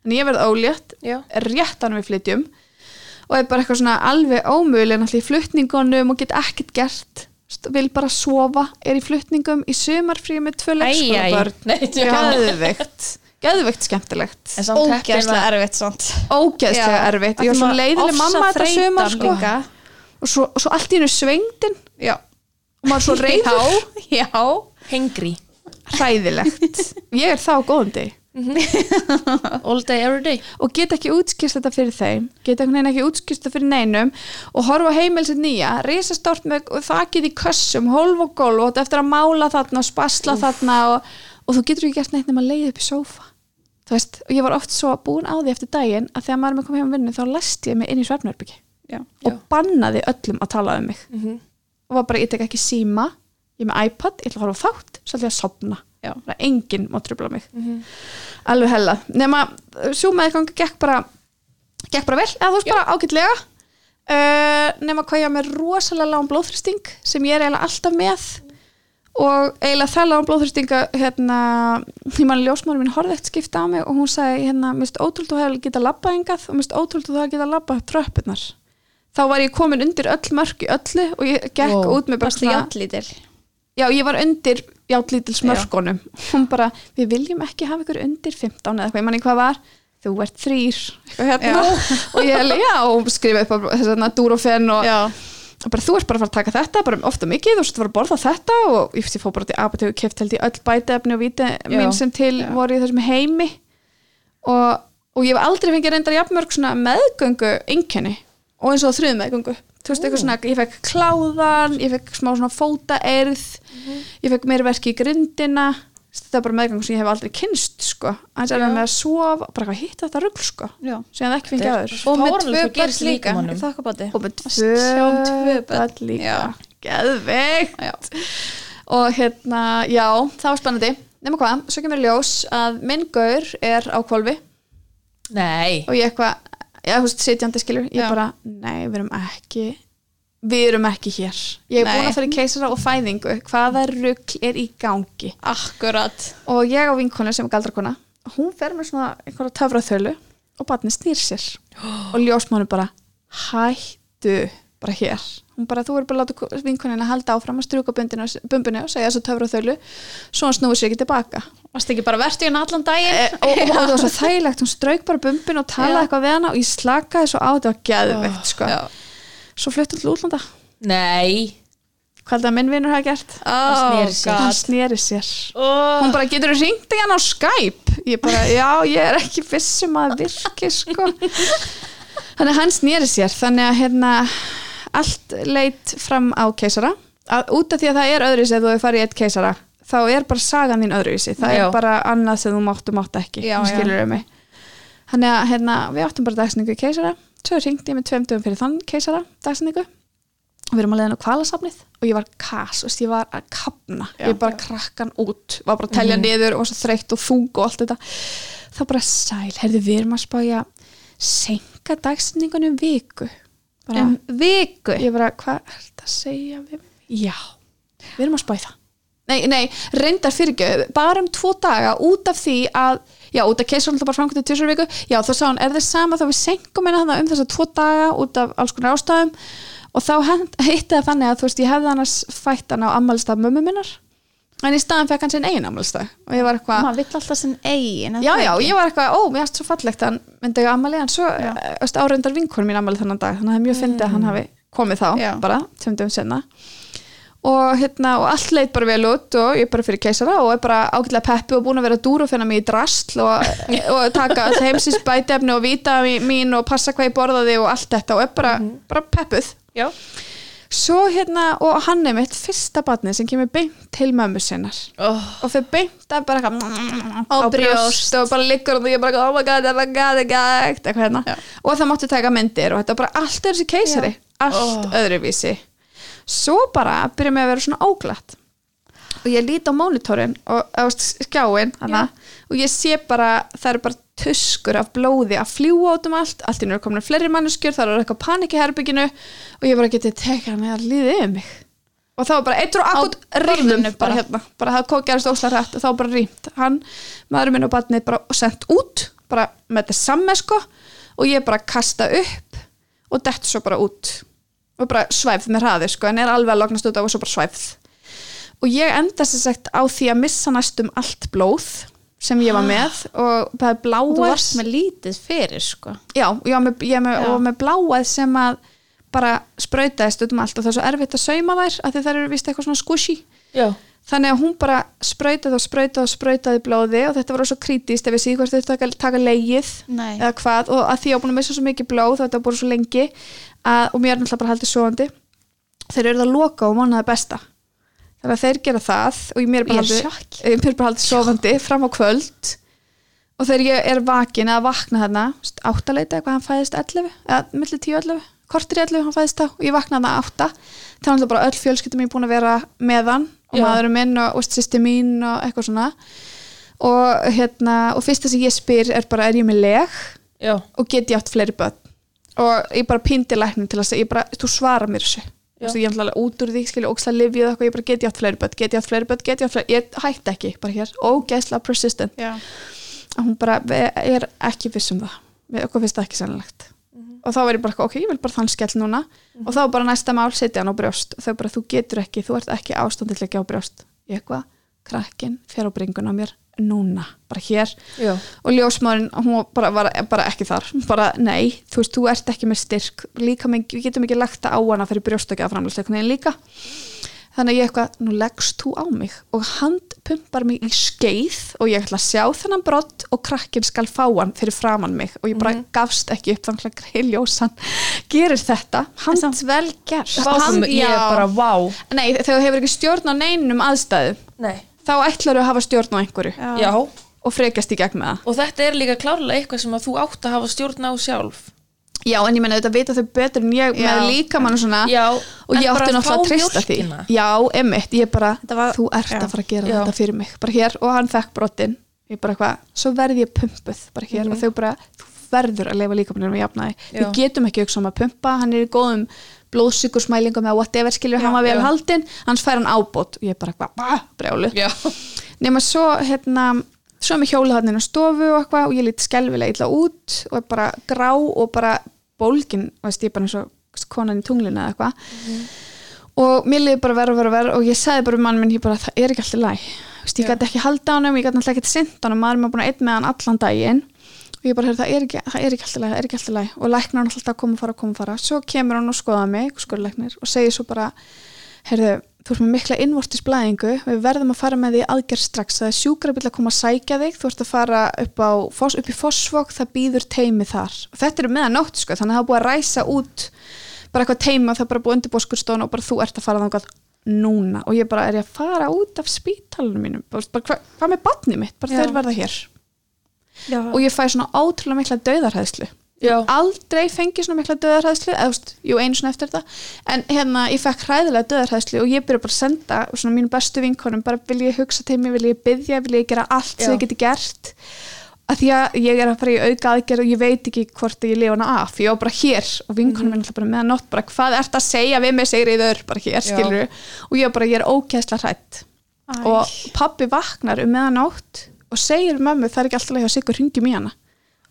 Þannig ég verð ólétt já, rétt ánum við flytjum og er bara eitthvað svona alveg ómöguleg náttúrulega í flutningunum og get ekkert gert. Vil bara sofa, er í flutningum í sumarfríi með tvö tjá. geðveikt. Geðveikt skemmtilegt. En að- erfitt samt. Ógeðslega erfitt, ég var svo leiðileg mamma þetta sumar sko. og svo, svo allt í hennu svengdin. Já og maður svo reyður Já, Hengri. Hræðilegt. Ég er þá góðum degi. All day, every day. Og get ekki útskýrst þetta fyrir þeim. Get ekki útskýrst þetta fyrir neinum. Og horfa heimilsið nýja. Risastórt með þakið í kössum hólf og gólf og eftir að mála þarna og spasla þarna og, og þú getur ekki gert neitt nema að leiða upp í sófa. Þú veist, og ég var oft svo búin á því eftir daginn að þegar maður er með komið að vinna þá lest ég mig inn í svefnarbyggi Já. og bannaði öllum að tala um mig og var bara, ég tek ekki síma ég er með iPad, ég ætla að horfa á þátt svo ætla ég að sopna, það er enginn má trubla mig, alveg hella. Nema, svo með gangi gekk bara gekk bara vel, eða þú veist bara ágætlega. Uh, nema hvað ég með rosalega lágum blóðþristing sem ég er eiginlega alltaf með. Og eiginlega það lágum blóðþristinga hérna, ég mann ljósmári mín horfði eftir skipta á mig og hún sagði hérna, mist ótrúld þú hefði getað labbað engað og mist ótrúld þú hefði getað labbað upp tröppurnar þá var ég komin undir öll mörk í öllu og ég gekk Wow. út með bara Varstu jafnlítil já, ég var undir játlítil smörkonum hún bara, við viljum ekki hafa ykkur undir 15 eða eitthvað, ég manni hvað var. Þú ert þrýr hérna og ég held, já, og skrifa upp þess að dúrofen og, Já, og bara, þú ert bara að fara að taka þetta, bara ofta mikið. Þú ert að fara að borða þetta. Og ég, ég fór bara til apotek og keft held í öll bætefni og víti mín sem til já. voru í þessum heimi. Og, og ég hef aldrei fengið reyndar jafnmörg svona meðgöngu einkenni og eins og þriðum meðgöngu. Þú veist, eitthvað svona, ég fekk kláðan ég fekk smá svona fótaerð ég fekk meira verki í grindina. Þetta er bara meðgöngu sem ég hef aldrei kynst sko, hans er með að sofa bara hvað hitt þetta rugl sko. Já. Sem hef ekki fengið aður Og með tvö börn líka og með tvö börn. líka. Já. geðveikt. Og hérna, já, það var spennandi. Nema hvað, svo kemur ljós að minn gaur er á kvolfi nei, og ég eitthvað, já, þú veist, sitjandi skilur ég Já. bara, nei, við erum ekki við erum ekki hér. Ég er Nei. búin að fara í keisara og fæðingu hvaða rugl er í gangi? Akkurat. Og ég á vinkonu sem er galdrakona hún fer með svona einhverja töfraþölu og barni snýr sér. [GASPS] Og ljósmánu bara hættu bara hér. Hún bara, þú er bara að láta vinkonina halda áfram að strjúka bumbunni og segja þessu töfraþölu svo hann snúið sér ekki tilbaka Varst ekki bara vertu hérna allan daginn e, og, og, það var svo [LAUGHS] þægilegt, hún strauk bara bumbun og talaði Já. eitthvað við hana og ég slakaði svo á þetta var geðveikt sko. Já. svo fluttum til útlanda nei hvað er það minn vinnur hafa gert? Oh, hann God. sneri sér oh. hún bara getur þú ringt ekki hann á Skype ég bara, [LAUGHS] já, ég er ekki vissum að virki sko [LAUGHS] þannig hann sneri sér þannig að hérna allt leit fram á keisara að, út af því að það er öðruvísi ef þú hefur farið í eitt keisara þá er bara sagan þín öðruvísi. Það Já. er bara annað sem þú máttu mátt ekki Já, skilur mig. Þannig að hérna, við áttum bara dagsningu í keisara. Svo ringdi ég með tveim dögum fyrir þann keisara dagsningu og við erum að leiðin á kvalasafnið og ég var kas, veist, ég var að kapna ég bara krakkan út, var bara að telja niður og svo þreytt og þung og allt þetta. Þá bara sæl, herði við erum að spája senka dagsningunum viku. Bara, Um viku? Ég bara, hvað er þetta að segja við já, við erum að spája það nei, nei, reyndar fyrir bara um tvo daga út af því að já, út af keisar alltaf bara framkvæmdi tvisar viku já, þá sá hann, er það sama þá við senkum þannig um þess að tvo daga út af alls konar ástæðum? Og þá hitti það þannig að þú veist, ég hefði annars fætt hann á ammælstaf mömmu minnar en í staðan fekk hann sinn eigin ammælstaf og ég var eitthvað maður vill alltaf sinn eigin já, já, ég var eitthvað, ó, mér erst svo fallegt hann myndi ekki ammæli, en svo Já. öst, áreindar vinkonum mín ammæli þannig dag þannig að það er mjög fyndið að hann hafi komið þá bara, tveimdum senna og hérna, og allt leit bara vel út og ég er bara fyrir keisara og er bara ágætlega peppi og búin að vera dúr og finna mig í drastl og, og taka all heimsins bætefni og vita mín og passa hvað ég borðaði og allt þetta og er bara, bara peppuð. Já, svo hérna, og hann er mitt fyrsta barnið sem kemur beint til mömmu sinnar. Oh, og þau beint að bara Á brjóst. og bara liggur og ég bara oh my god, oh my god, oh my god hérna. Já. og það máttu taka myndir og þetta bara allt öðruvísi keisari. Allt Oh. öðruvísi svo bara byrja mig að vera svona óglatt. Og ég líti á mónitorinn og á skjáin hana, og ég sé bara, það eru bara tuskur af blóði að fljúa út um allt allt í nú er komin fleiri manneskjur, það eru eitthvað panik í herbygginu og ég bara getið tekið hann að líði yfir mig. Og það var bara eittur og akut rýmum bara. hérna, bara það kom gerist óslega rætt og þá bara rýmt, hann, maður minn og barnið bara sendt út, bara með þetta samme sko og ég bara kasta upp og dett svo bara út og bara svæfð með hraði sko en er alveg að lognast út á og svo bara svæfð. Og ég enda sér sagt á því að missa næstum allt blóð sem ég var með og það er og þú bláað varst með lítið fyrir sko. Já, var með, ég með, Já. og með bláað sem að bara sprautaðist um allt og það er svo erfitt að sauma þær af því þær eru vist eitthvað svona squishy. Já, þannig að hún bara sprautaði og sprautaði og sprautaði blóði og þetta var svo krítist ef við síðan hvort þau taka, leigið Nei. eða hvað. Og að því ég var búin að missa svo mikið blóð og þetta búin svo lengi að, og mér er náttúrulega bara haldið sofandi. Þeir eru það að loka og mánaði besta. Þannig að þeir gera það og mér er bara Ég haldið, haldið sofandi fram á kvöld. Og þegar ég er vakin eða vakna þarna áttaleita eitthvað hann fæðist 11 eða millir 10 og 11 kortir í 11 hann fæðist þá og ég vakna þarna átta þannig að bara öll fjölskyldum mín búin að vera með hann og Já. maðurinn minn og, og sýsti mín og eitthvað svona. Og hérna og fyrsta sem ég spyr er bara er ég með leg? Já, og get ég átt fleiri börn? Og ég bara pindi læknum til að segja, ég bara, þú svarar mér þessu. Ég er alltaf út úr því, skilja, óksla livið eitthvað, ég bara get ég átt fleiri börn, get ég átt fleiri börn, get ég átt fleiri, ég hætti ekki, bara hér, ógeðslega persistent, Já. að hún bara ég er ekki viss um það, okkur finnst það ekki sannlegt og þá var ég bara, ok, ég vil bara þann skell núna. Og þá bara næsta mál setja hann á brjóst. Og þau bara, þú getur ekki, þú ert ekki ástandilega á brjóst, ég eitthvað krakkin fer á bringun á mér núna, bara hér. Já, og ljósmárin, hún bara, var bara ekki þar. Bara nei, þú veist, þú ert ekki með styrk. Líka við getum ekki lagt það á hana fyrir brjóstökja framlæsleikunni líka þannig að ég eitthvað, nú leggst þú á mig og hand pumpar mig í skeið og ég ætla að sjá þennan brott og krakkin skal fá hann fyrir framann mig. Og ég bara gafst ekki upp þannig að greið ljósan gerir þetta. Hand, samt vel gert. Vákum, ég er bara vá. Nei, þegar þú hefur ekki stjórn á neinum aðstæðum Nei, þá ætlar þú að hafa stjórn á einhverju Já. já, og frekast í gegn með það. Og þetta er líka klárlega eitthvað sem að þú átt að hafa stjórn á sjálf Já, en ég menna þetta vita þau betur en ég Já. með líkamann og svona Já, og ég átti náttúrulega að treysta því. Já, emmitt, ég bara, var- þú ert já. að fara að gera þetta fyrir mig bara hér og hann fekk brotin ég bara eitthvað, svo verði ég pumpuð bara hér Mhm. og þau bara, þú verður að leifa líkamannum í jafnaði, Já. við getum ekki hugsa um að pumpa, hann er í góðum blóðsikursmælingum eða whatever skilur, hann var vel haldinn hans fær hann ábót og ég bara "Bah, brjálu Já, nema svo hérna svo mér hjólað hann inn á stofu og eitthvað og ég lít skelvilega illa út og er bara grá og bara bólgin ég bara eins og konan í tunglinu eða eitthvað. Og mér liði bara verð og verð og verð og ég sagði bara um mann minn, ég bara það er ekki alltaf læg ég gæti ekki halda á hann ég gæti alltaf ekki sinnt hann maður er maður búin að einn með hann allan daginn. Og ég bara, það er ekki, það er ekki alltaf læg það er ekki alltaf læg og læknar hann alltaf að koma og fara, koma og fara. Svo kemur hann og skoða mig, þú ert með mikla innvortis blæðingu við verðum að fara með því aðgerð strax. Það er sjúkrabíl að koma að sækja þig þú ert að fara upp, á, upp í Fossvog það býður teimi þar. Og þetta eru meðan nótt sko, þannig að það er búið að ræsa út bara eitthvað teimi og það er bara búið undir bóskurstón og bara þú ert að fara þangað núna. Og ég bara er ég að fara út af spítalunum mínum? Bara, bara, hvað, með batni mitt, bara Já. þeir verða hér. Já. og ég fæ svona ótrúlega mikla döðarhæðslu já, aldrei fengið svona mikla döðarhæðslu jú, einu svona eftir þetta. En hérna, ég fekk hræðilega döðarhæðslu og ég byrja bara að senda svona mínu bestu vinkonum bara vil ég hugsa til mig, vil ég byggja vil ég gera allt sem Já. ég geti gert? Að því að ég er að fara í auka aðgerð og ég veit ekki hvort ég lifa hana af. Ég var bara hér og vinkonum minn mm bara meðan nótt bara hvað ert að segja við mig Sigriður bara hér, skilur og ég var bara, ég er ókæsla hrætt Æ. og pabbi vaknar um meðanótt og segir mömmu það er ekki alltaf að Sigur ringjum í hana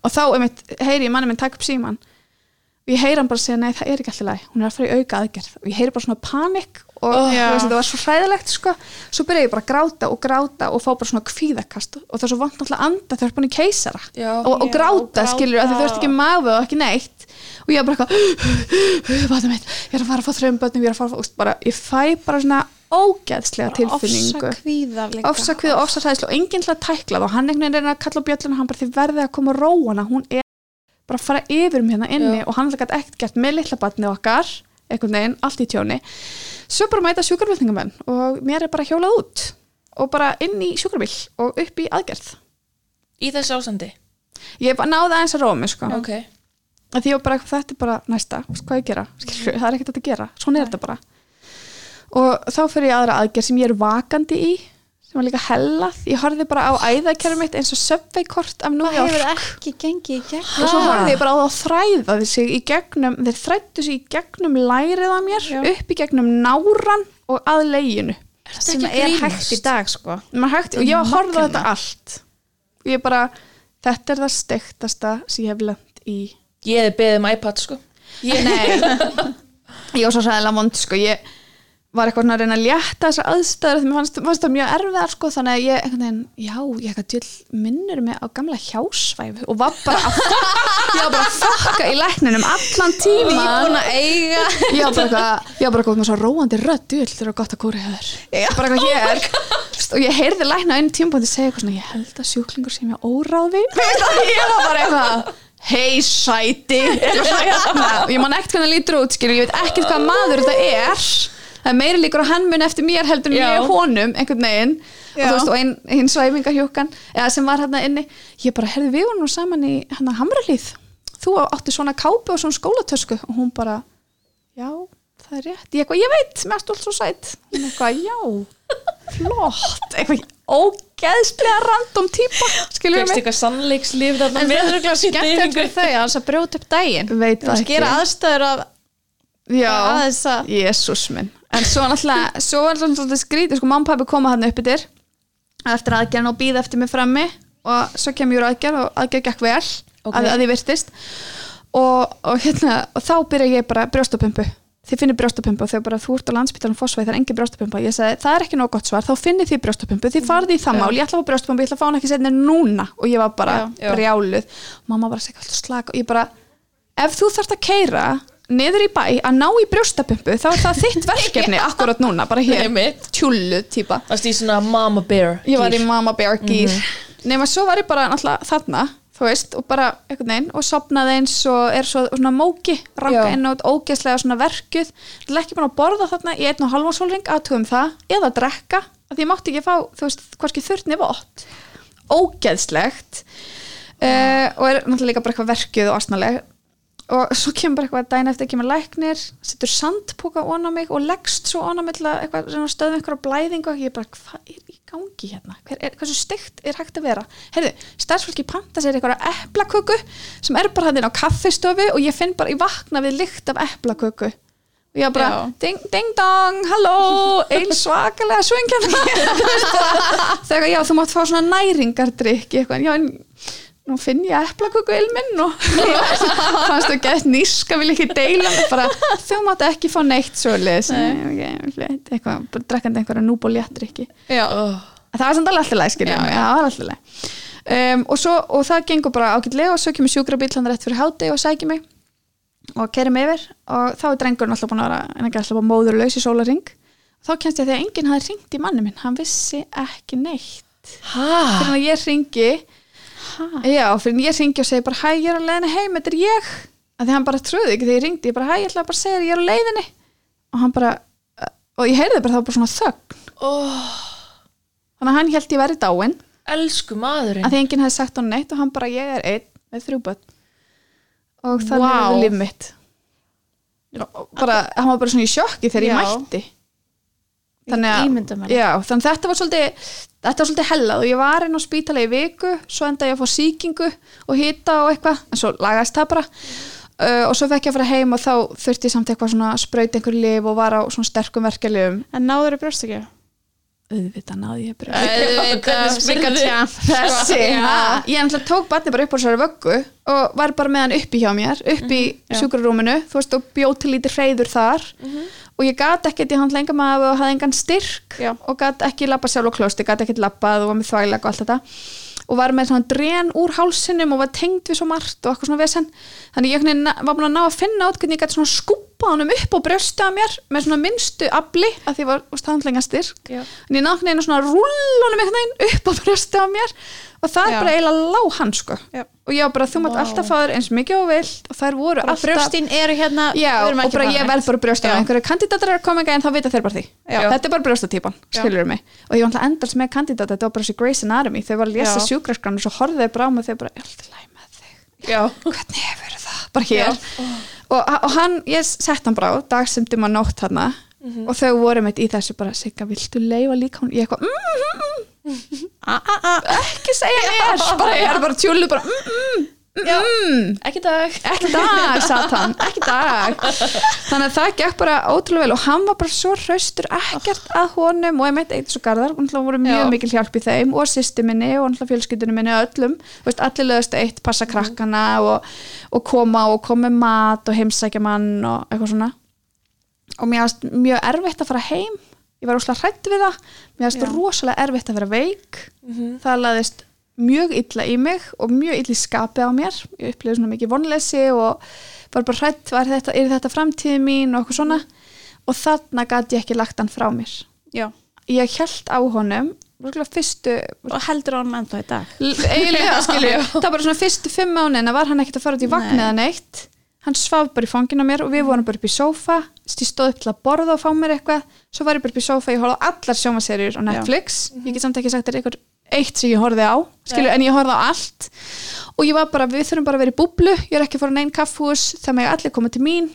og þá einmitt, heyri ég manni minn taka upp síman og ég heyri hann bara segja nei það er ekki alltaf leið, hún er að fara í auka aðgerð og ég heyri bara svona panik og Oh. veist, þetta var svo hræðilegt sko svo byrja ég bara að gráta og gráta og fá bara svona kvíðakast og það er svo vant náttúrulega að anda þegar búin í keisara já, og, og Já, gráta, gráta. skilur að þú veist ekki maður og ekki neitt og ég er bara eitthvað vatnum mitt, ég er að fara að fá þrejum börnum ég er að fara að fá, úst, bara, ég fæ bara svona ógeðslega tilfinningu. Ofsa kvíða líka. Ofsa kvíða, ofsa hræðslu og enginn til að tækla það. Og hann einhvern veginn er að kalla bjölluna hann bara þið verðið að koma að róa hana hún er bara að fara yfir um hérna inni Já. og hann er ekkert gert með litla batni okkar einhvern veginn, allt í tjóni. Svo bara mæta sjúkraflutningamenn og mér er bara hjólað út og bara inn í sjúkrabíl og upp í aðgerð. Í þessu ásandi ég náði aðeins að róa mig sko. Ok, að því var bara, þetta er bara næsta veist hvað ég gera, skilur, það er ekkert að gera. Svona er þetta bara. Og þá fyrir ég aðra aðgerð sem ég er vakandi í sem var líka hellað, ég horfði bara á æðakerfum mitt eins og söpveikort af New það hefur ekki gengið í gegn og svo horfði ég bara á það að þræða sig í gegnum, þeir þrættu sig í gegnum lærið á mér, Já. upp í gegnum náran og að leginu. Ertu sem er að hægt í dag sko. Hægt, og ég var að horfa á Magnað. þetta allt. Og ég bara, þetta er það stektasta sem ég hef lent í ég hefði beðið um iPad sko. Ég, nei. Ég var svo sæðilega vond sko. Ég var eitthvað svona að reyna að létta þessar aðstæður. Þegar mér fannst, fannst það mjög erfiðar sko, þannig að ég, einhvern veginn, já, ég eitthvað djöl minnur mig á gamla hjásvæfi og var bara að ég var bara að fokka í lækninum allan tíma. Búin að eiga ég var bara eitthvað, ég var bara eitthvað með svo róandi rödd djöl, það er gott að hefur Já. bara eitthvað hér. Og ég heyrði lækna einu tímpúndi segja eitthvað svona, ég held að sjúklingur sé mér óráði hei sæti. Og [LAUGHS] ég man ekkert hvernig hann lítur út skilur, ég veit ekkert hvað maður þetta er. Það er meiri líkur að hann mun eftir mér heldur en ég honum einhvern veginn. Og Já. þú veist og einn ein svæfingahjúkan eða sem var hérna inni. Ég bara, herði við vorum nú saman í hérna Hamralíð þú átti svona kápu og svona skólatösku og hún bara, já það er rétt, ég eitthvað, ég veit, mér er stolt svo sætt hún eitthvað, já. Flott, eitthvað ógeðslega random típa skilur Fekst mig? eitthvað sannleikslif þarna en það er með skemmt fyrir þau að hans að brjóta upp daginn. Veit það að gera aðstæður að já, aðeins að jésús minn. En svo náttúrulega, svo var þetta svolítið skrítið sko, mamma og pabbi koma hann upp yfir eftir aðgerðin og býða eftir mig frammi og svo kem ég úr aðgerð og aðgerð gekk vel Ok. að, að ég virtist. Og, og, hérna, og þá byrja ég bara brjóstapumpu þið finnir brjóstapumpu og þau bara þú ert á landsbytalan fósvæði það er engin brjóstapumpa. Ég sagði það er ekki nóg gott svar þá finnir þið brjóstapumpu þið farið í það mál. Ég ætla að fá brjóstapumpu ég ætla að fá hann ekki setni núna. Og ég var bara Já, já. brjáluð. Mamma bara segja alltaf slaka? Og ég bara ef þú þarft að keira niður í bæ að ná í brjóstapumpu þá er það þitt [LAUGHS] verkefni akkurat núna bara hér. Tjúllu típa. Varst í svona mama bear ég var í. Mama Bear gýr nema svo var ég bara náttúrulega þarna þú veist, og bara einhvern veginn og sopnaði eins og er svo svona móki ranka Já. inn og ógeðslega svona verkuð Það er ekki búin að borða þarna í einn og halvan sólring aðtugum það, eða drekka af því mátti ekki fá, þú veist, hvorki þurrni vott. Ógeðslegt. Uh, og er náttúrulega líka bara eitthvað verkuð og asnaleg. Og svo kemur bara eitthvað dæn eftir kemur læknir, setur sandpúka ón á mig og leggst svo ón á mig að eitthvað, að stöðum einhverja blæðingu og ég bara, hvað gangi hérna? Hver er, hversu steikt er hægt að vera? Heyrðu, starfsfólki panta sér einhverja eplaköku sem er bara hann á kaffistofu og ég finn bara, ég vakna við lykt af eplaköku og ég bara, ding, ding dong halló, ein svakalega svingjan [LAUGHS] þegar já, þú mátt fá svona næringardrykk eitthvað, já, en nú finn ég eplaköku ilminn og [LAUGHS] fannst þú gett níska vil ekki deila með bara, þú mátt ekki fá neitt eitthvað, bara drekkandi einhverja núb og léttrykki já, oh. það var samt alveg alltaf læg það var alltaf læg um, og, og það gengur bara ágætlega og svo kemur sjúkrabíl hann rétt fyrir háti og sækir mig og kerir mig yfir. Og þá er drengurinn alltaf búin að vera en ekki alltaf bara móðurlaus í sólaring þá kemst ég að því að enginn hafði ringt í manni minn. Hann vissi ekki neitt. Ha? fyrir að ég ringi já, fyrir ég ringi og segi bara hæ, ég er á leiðinni heim, þetta er ég. Að því hann bara trúði ekki þegar ég ringdi, ég bara hæ, ég ætla bara að segja þér, ég er á leiðinni. Og hann bara, og ég heyrði bara það var bara svona þögn. Oh, þannig að hann held ég verið dáin. Elsku maðurinn. Að því enginn hefði sagt hann neitt og hann bara ég er einn með þrjú börn. Og þannig wow. er líf mitt. Bara, hann var bara svona í sjokki þegar ég Já. mætti þannig að, já, þannig þetta var svolítið þetta var svolítið hellað og ég var inn á spítala í viku svo enda ég að fá sýkingu og hita og eitthvað, en svo lagaðist það bara. Uh, og svo fekk ég að fara heim og þá þurfti ég samt eitthvað svona að sprauta einhver lif og var á svona sterkum verkefliðum en náður þau brjóst ekki auðvitað. Náði ég spurði? þessi, ha, ég náttúrulega tók barni bara upp á þessari vöggu og var bara með hann uppi hjá mér upp í já. sjúkrarúminu þú veist og bjóð til lítið hreyður þar og ég gat ekkert, ég hann lenga maður og hafði engan styrk Já. og gat ekki lappa sjálf á klósti, gat ekkert lappað og var með þvægleg og allt þetta og var með svona dren úr hálsinum og var tengd við svo margt og eitthvað svona vesen þannig ég var búin að ná að finna át hvernig ég gæti svona skúpa honum upp á brjóstu á mér með svona minnstu afli að því var staðanlega styrk Já. en ég náttúrulega einu svona rull honum upp á brjóstu á mér og það er bara eiginlega lág hann sko Já. og ég var bara þú mátt Vá. alltaf þér eins mikið og vilt og þær voru bara alltaf brjóstin eru hérna Já, og bara að ég verð bara brjósta Já. ef einhverju kandidatar er að koma en þá vita þeir bara því Já. þetta er bara brjóstatýpan, skilur mig og ég var alltaf endast með kandidata, þetta var bara þessi Grey's Anatomy þau var að lesa Já. sjúkraskran og svo horfðu þau bara á mig og þau bara, ég læg með þig Já, hvernig hefur það, bara hér. Og, og hann, ég sett hann bara á dagsumdum að nótt hann og þau voru meitt í þessu bara, Sigga, viltu leifa líka hún, ég eitthvað, mm, mm, Ah, ah, ah. mm, ekki segja mér bara, ég er bara tjúlu bara, mm, mm, mm, ekki dag. Ekki dag, satt hann, ekki dag. Þannig að það gekk bara ótrúlega vel og hann var bara svo hraustur ekkert að honum og ég meit eitthvað svo garðar og hann voru mjög Já. mikil hjálp í þeim og sýsti minni og hann fjölskyldunum minni og öllum. Veist, allir lögast eitt, passa krakkana og, og koma og koma með mat og heimsækja mann og eitthvað svona. Og mér varst mjög erfitt að fara heim. Ég var rosalega hrætt við það. Mér Já. rosalega erfitt að vera veik. Það laðist mjög illa í mig og mjög illa í skapi á mér. Ég upplifði svona mikið vonleysi og var bara hrætt, var þetta, er þetta framtíði mín og okkur svona? Og þarna gæti ég ekki lagt hann frá mér. Já. ég held á honum fyrstu og heldur á hann ennþá í dag? Eiginlega [LAUGHS] skilju það var bara svona fyrstu fimm mánuðina var hann ekkert að fara út í vagn eða neitt. Hann svaf bara í fanginu á mér og við vorum bara upp í sófa. Stóð upp til að borða og fá mér eitthvað. Svo var ég bara upp í sófa, ég á allar sjómaserjur á Netflix, ég get samt ekki sagt þér eitthvað eitt sem ég horfði á, skilju, en ég horfði á allt og ég var bara, við þurfum bara að vera í búblu ég er ekki að fara neinn kaffhús það með allir koma til mín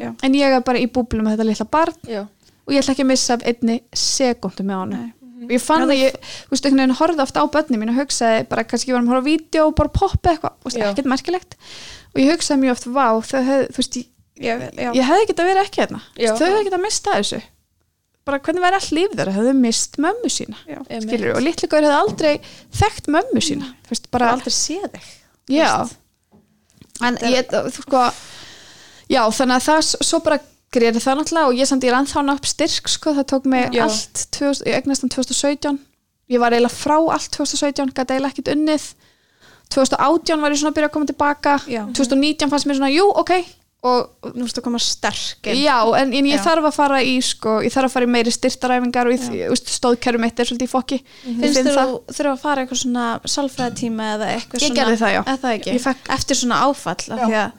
Já. en ég er bara í búblu með þetta litla barn Já. og ég ætla ekki að missa af einni sekúndu með honum Nei. og ég fann að ég, þú veist, einhvern veginn horfði ofta á börni mín og hugsaði bara kannski ég var að horfa á vídeo og bara poppa eitthvað, þú veist, Já. ekkert merkilegt og ég hugsaði mjög oft, vá, þau hefði, þú veist, ég, Já, já. ég hefði ekki að vera ekki hérna, Já. þau hefði ekki að mista þessu bara hvernig væri all líf þeirra? Hefði mist mömmu sína, Já. skilur og litli gaur hefði aldrei þekkt mömmu sína þú veist, bara, aldrei séð þig já. en ég, þú sko já, þannig að það svo bara greið það náttúrulega og ég samt ég er ennþá nátt styrk sko, það tók mig Já. allt 2000, ég eignast um 2017 ég var eiginlega frá allt 2017 gæti eiginlega ekkert unnið. 2018 var ég svona að byrja að koma tilbaka. Já. 2019 fannst mér svona, jú, ok og nú ertu að koma sterk inn. já, en, en ég Já. þarf að fara í sko, ég þarf að fara í meiri styrtaræfingar og ég, ég, stóðkerfum mitt er svolítið í fokki Ég finnst finn þér það. þú þurfa að fara eitthvað svona sálfræðitíma eða eitthvað Ég svona gerði það, já. eða það ekki, Ég fekk- eftir svona áfall af því að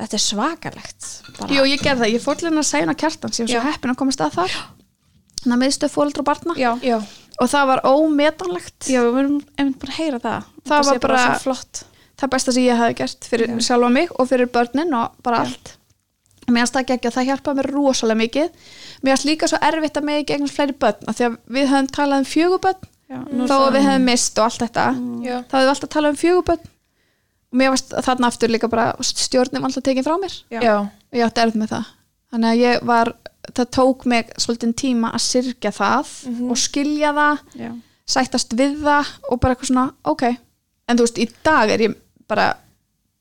þetta er svakalegt bara. Jú, ég gerði það, ég fór til hennar að segja hana kjartans, ég var svo Já. heppin að komast að þar þannig að miðstöð fóreldra og barna já, Já. og það var ómetanlegt já, við erum einmitt bara að heyra það Það var sé bara bara- svo flott það besta sem ég hefði gert fyrir Já. sjálfa mig og fyrir börnin og bara allt. Og mér finnst það ekki að það hjálpaði mér rosalega mikið. Mér finnst líka svo erfitt að mig ekki eignast fleiri börn af því að við höfum talað um fjögubörn já, þó að við hefum mist og allt þetta. Já. þá hefum við alltaf talað um fjögubörn og mér varst þarna aftur líka bara stjórnum alltaf tekin frá mér. Og ég átti erfitt með það. Þannig að ég var, það tók mig svolítið tíma að syrgja það og skilja það, já, sættast við það og bara eitthvað svona, ok. En þú veist, í dag er ég bara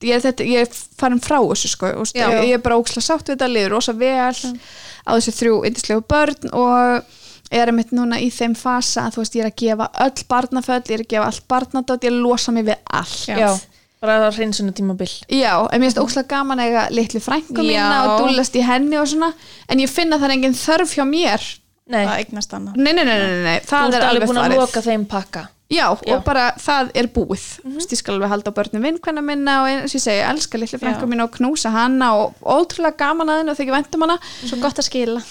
ég er, þetta, ég er farin frá þessu sko, þú Já. ég, ég er bara ókslega sátt við þetta liður rosa vel á þessu þrjú yndislegu börn og er einmitt núna í þeim fasa að þú veist, ég er að gefa öll barnaföll, ég er að gefa allt barnadótt, ég er að losa mig við allt Já. Já. Bara það hreinsunni tímabil. Já, en mér finnst ókslega gaman að eiga litlu frængu mína Já. og dúllast í henni og svona en ég finna það er engin þörf hjá mér Nei. það eignast annað Nei, nei, nei, nei, nei. Þú það ert er alveg alveg búin að farið loka þeim pakka. Já, Já. og bara það er búið. Mm -hmm. ég skal alveg halda á börnum vinkvenna minna og eins og ég segi, ég elska litlu frængu Já. mína og knúsa hana og ótrúlega gaman að henni og þykja væntum hana. Svo gott að skila.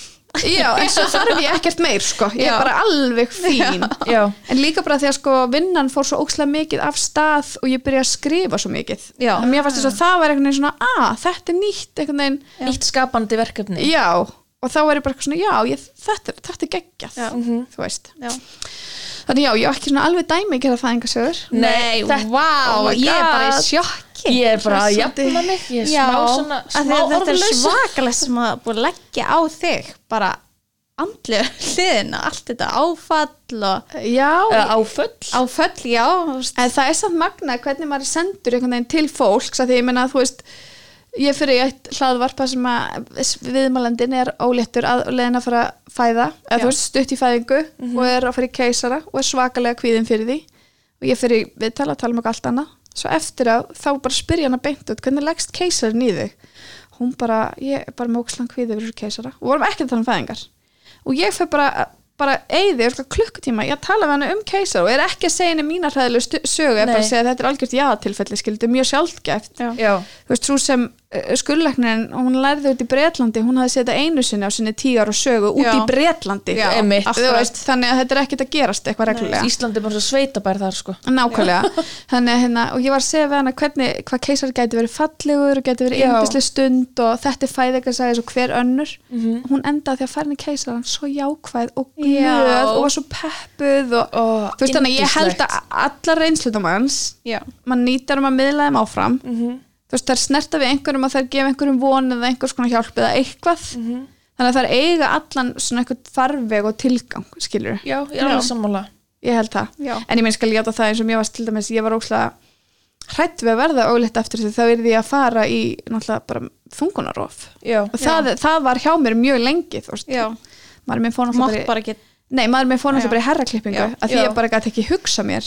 Já, en svo þarf ég ekkert meir sko. Ég Já. er bara alveg fín. Já. en líka bara því að sko vinnan fór svo ókslega mikið af stað og ég byrja að skrifa svo mikið. En mér fannst þess að það var einhvern veginn svona að þetta er nýtt veginn. Nýtt skapandi verkefni. já, og þá er ég bara svona já, ég, þetta, þetta er geggjað Þannig já, ég var ekki svona alveg dæmi að gera það enga sögur nei, þetta- vá, oh ég er bara í sjokki Ég er bara að jafna mig. Ég er já, smá svona, smá þetta er orðlaus. svakalegt sem að búið að leggja á þig bara andlega hliðina allt þetta áfall og já, Áföll. áföll, já en það er samt magna hvernig maður sendur einhvern veginn til fólks að því ég menna að þú veist ég fyrir í eitt hlaðvarpa sem að viðmælandin er óléttur að leiðin að fara að fæða eða þú veist stutt í fæðingu og er að fara í keisara og er svakalega kvíðin fyrir því. Og ég fyrir viðtala að tala um eitthvað allt annað. Svo eftir að þá bara spyrja hana beint út hvernig leggst keisarin í þig? Hún bara, ég er bara með ókslan kvíði fyrir keisara. Og vorum ekki að tala um fæðingar. Og ég fyrir bara bara eigði örugglega klukkutíma ég að tala við hana um keisara og er ekki að segja henni mína hræðilegu sögu, er bara að segja að þetta er algjört játilfelli skildi, mjög sjálfgæft Já. Þú veist, svo sem uh, skurðlæknin hún lærði út í Bretlandi, hún hafði setjað einu sinni á sinni tíu ára sögu út Já. í. Þú veist, þannig að þetta er ekkert að gerast eitthvað reglulega. Ísland er bara svo sveitabær þar sko. nákvæmlega. [LAUGHS] Þannig að hérna, og ég var að segja við hana hvernig, hvað keisar gæti verið fallegur og gæti verið yndislega stund og þetta er fæðingarsæðis og hver önnur. Mhm. hún endaði því að færinni keisaran svo jákvæð og glöð og var svo peppuð og Ó, þú veist þannig að ég held að allar að veist þær snerta við einhverjum og þær gefa einhverjum von eða einhvers konar hjálp eða eitthvað. Mhm. þannig að þær eiga allan svona eitthvað farveg og tilgang skilur Já, ég er alveg sammála. ég held það. Já. en ég minn skal játa það eins og mér var til dæmis ég var ókslega hrætt við að verða ólétt eftir því þá er því að fara í náttúrulega bara þungunarof Já, og það, það var hjá mér mjög lengi þú veist, já, maður minn fór náttúrulega bara, ekki í- nei, maður minn fór náttúrulega Já. bara í herraklippingu að því ég bara gæti ekki hugsa mér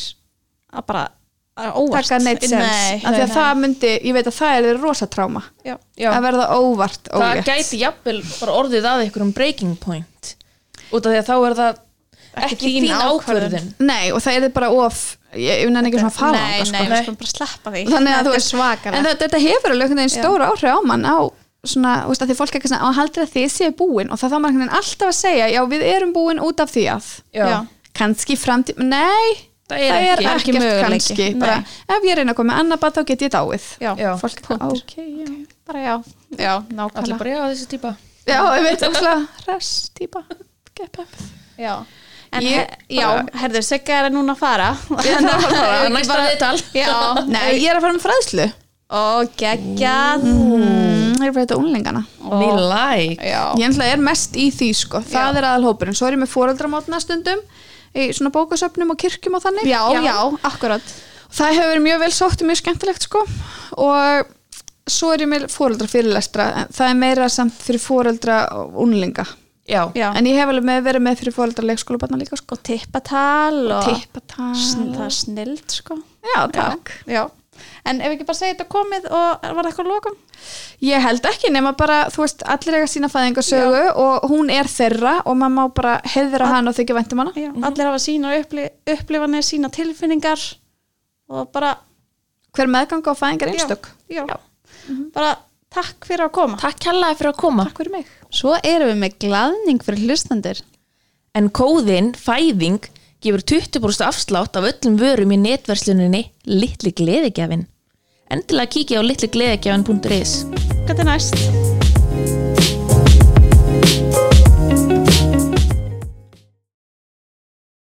að bara að óvart. Taka neitt sens, Nei, af því að það myndi ég veit að það er rosa tráma já. já. að verða óvart það ólétt gæti jafnvel bara orðið að einhverjum breaking point. Út af því að þá er það ekki þín þín ákvörðun. ákvörðun. Nei, og það er bara of ég, nenni ekki svona að fara nei, þangað, nei, sko. við skulum bara sleppa því. Þannig að þú er svakalega. en það, þetta hefur alveg einhvern veginn stóra áhrif á mann á svona, þú veist, að því fólk ekki svona, á að þið séu búin? Og það þá maður einhvern veginn alltaf að segja já, við erum búin út af því að já, kannski framtíð, nei það er það er ekki, ekki ekkert möguleiki. kannski bara, ef ég reyna að koma með annað bad þá get ég dáið. Já, Já. fólk, Punktur. ok, já. Bara já, já, allir nákvæmlega bara já, þessi típa. Já, ég veit. Alltaf, res, típa. Get up já. En Ég já, bara- herðu, Sigga er núna að fara. [LAUGHS] Er að fara, Ekki næsta bara- viðtal. Já, nei, ég er að fara með fræðslu. Og geggjað. Mm, ég er að fara þetta unglingana. Me like. Já, ég er mest í því sko, það Já. er aðal hópurinn svo er ég með fóreldramótna stundum í svona bókasöfnum og kirkjum og þannig. Já, já, akkurat. Það hefur verið mjög vel sótt og mjög skemmtilegt sko. Og svo er ég með fóreldra fyrirlestra en það er meira samt fyrir fóreldra og unlinga já, Já, en ég hef alveg með verið með fyrir fóreldra leikskólabarna líka sko. Og tippatal og tippatal. Sn- það er snild sko. Já, takk. Já, já. En ef ekki bara segja þetta komið og var það eitthvað lokum? ég held ekki nema bara, þú veist, allir eiga sína fæðingasögu og hún er þeirra og maður má bara heiðra hana og þykja væntum hana. Já, allir hafa sína uppli, upplifanir, sína tilfinningar og bara hver meðgang á fæðingar einstök. já, bara takk fyrir að koma. Takk kjallaði fyrir að koma. Takk fyrir mig. Svo erum við með glaðning fyrir hlustandir en kóðin fæðing gefur 20% afslátt af öllum vörum í netversluninni Litli Gleðigjafin endilega kíkja á litligleðigjafin.is Hvað er næst?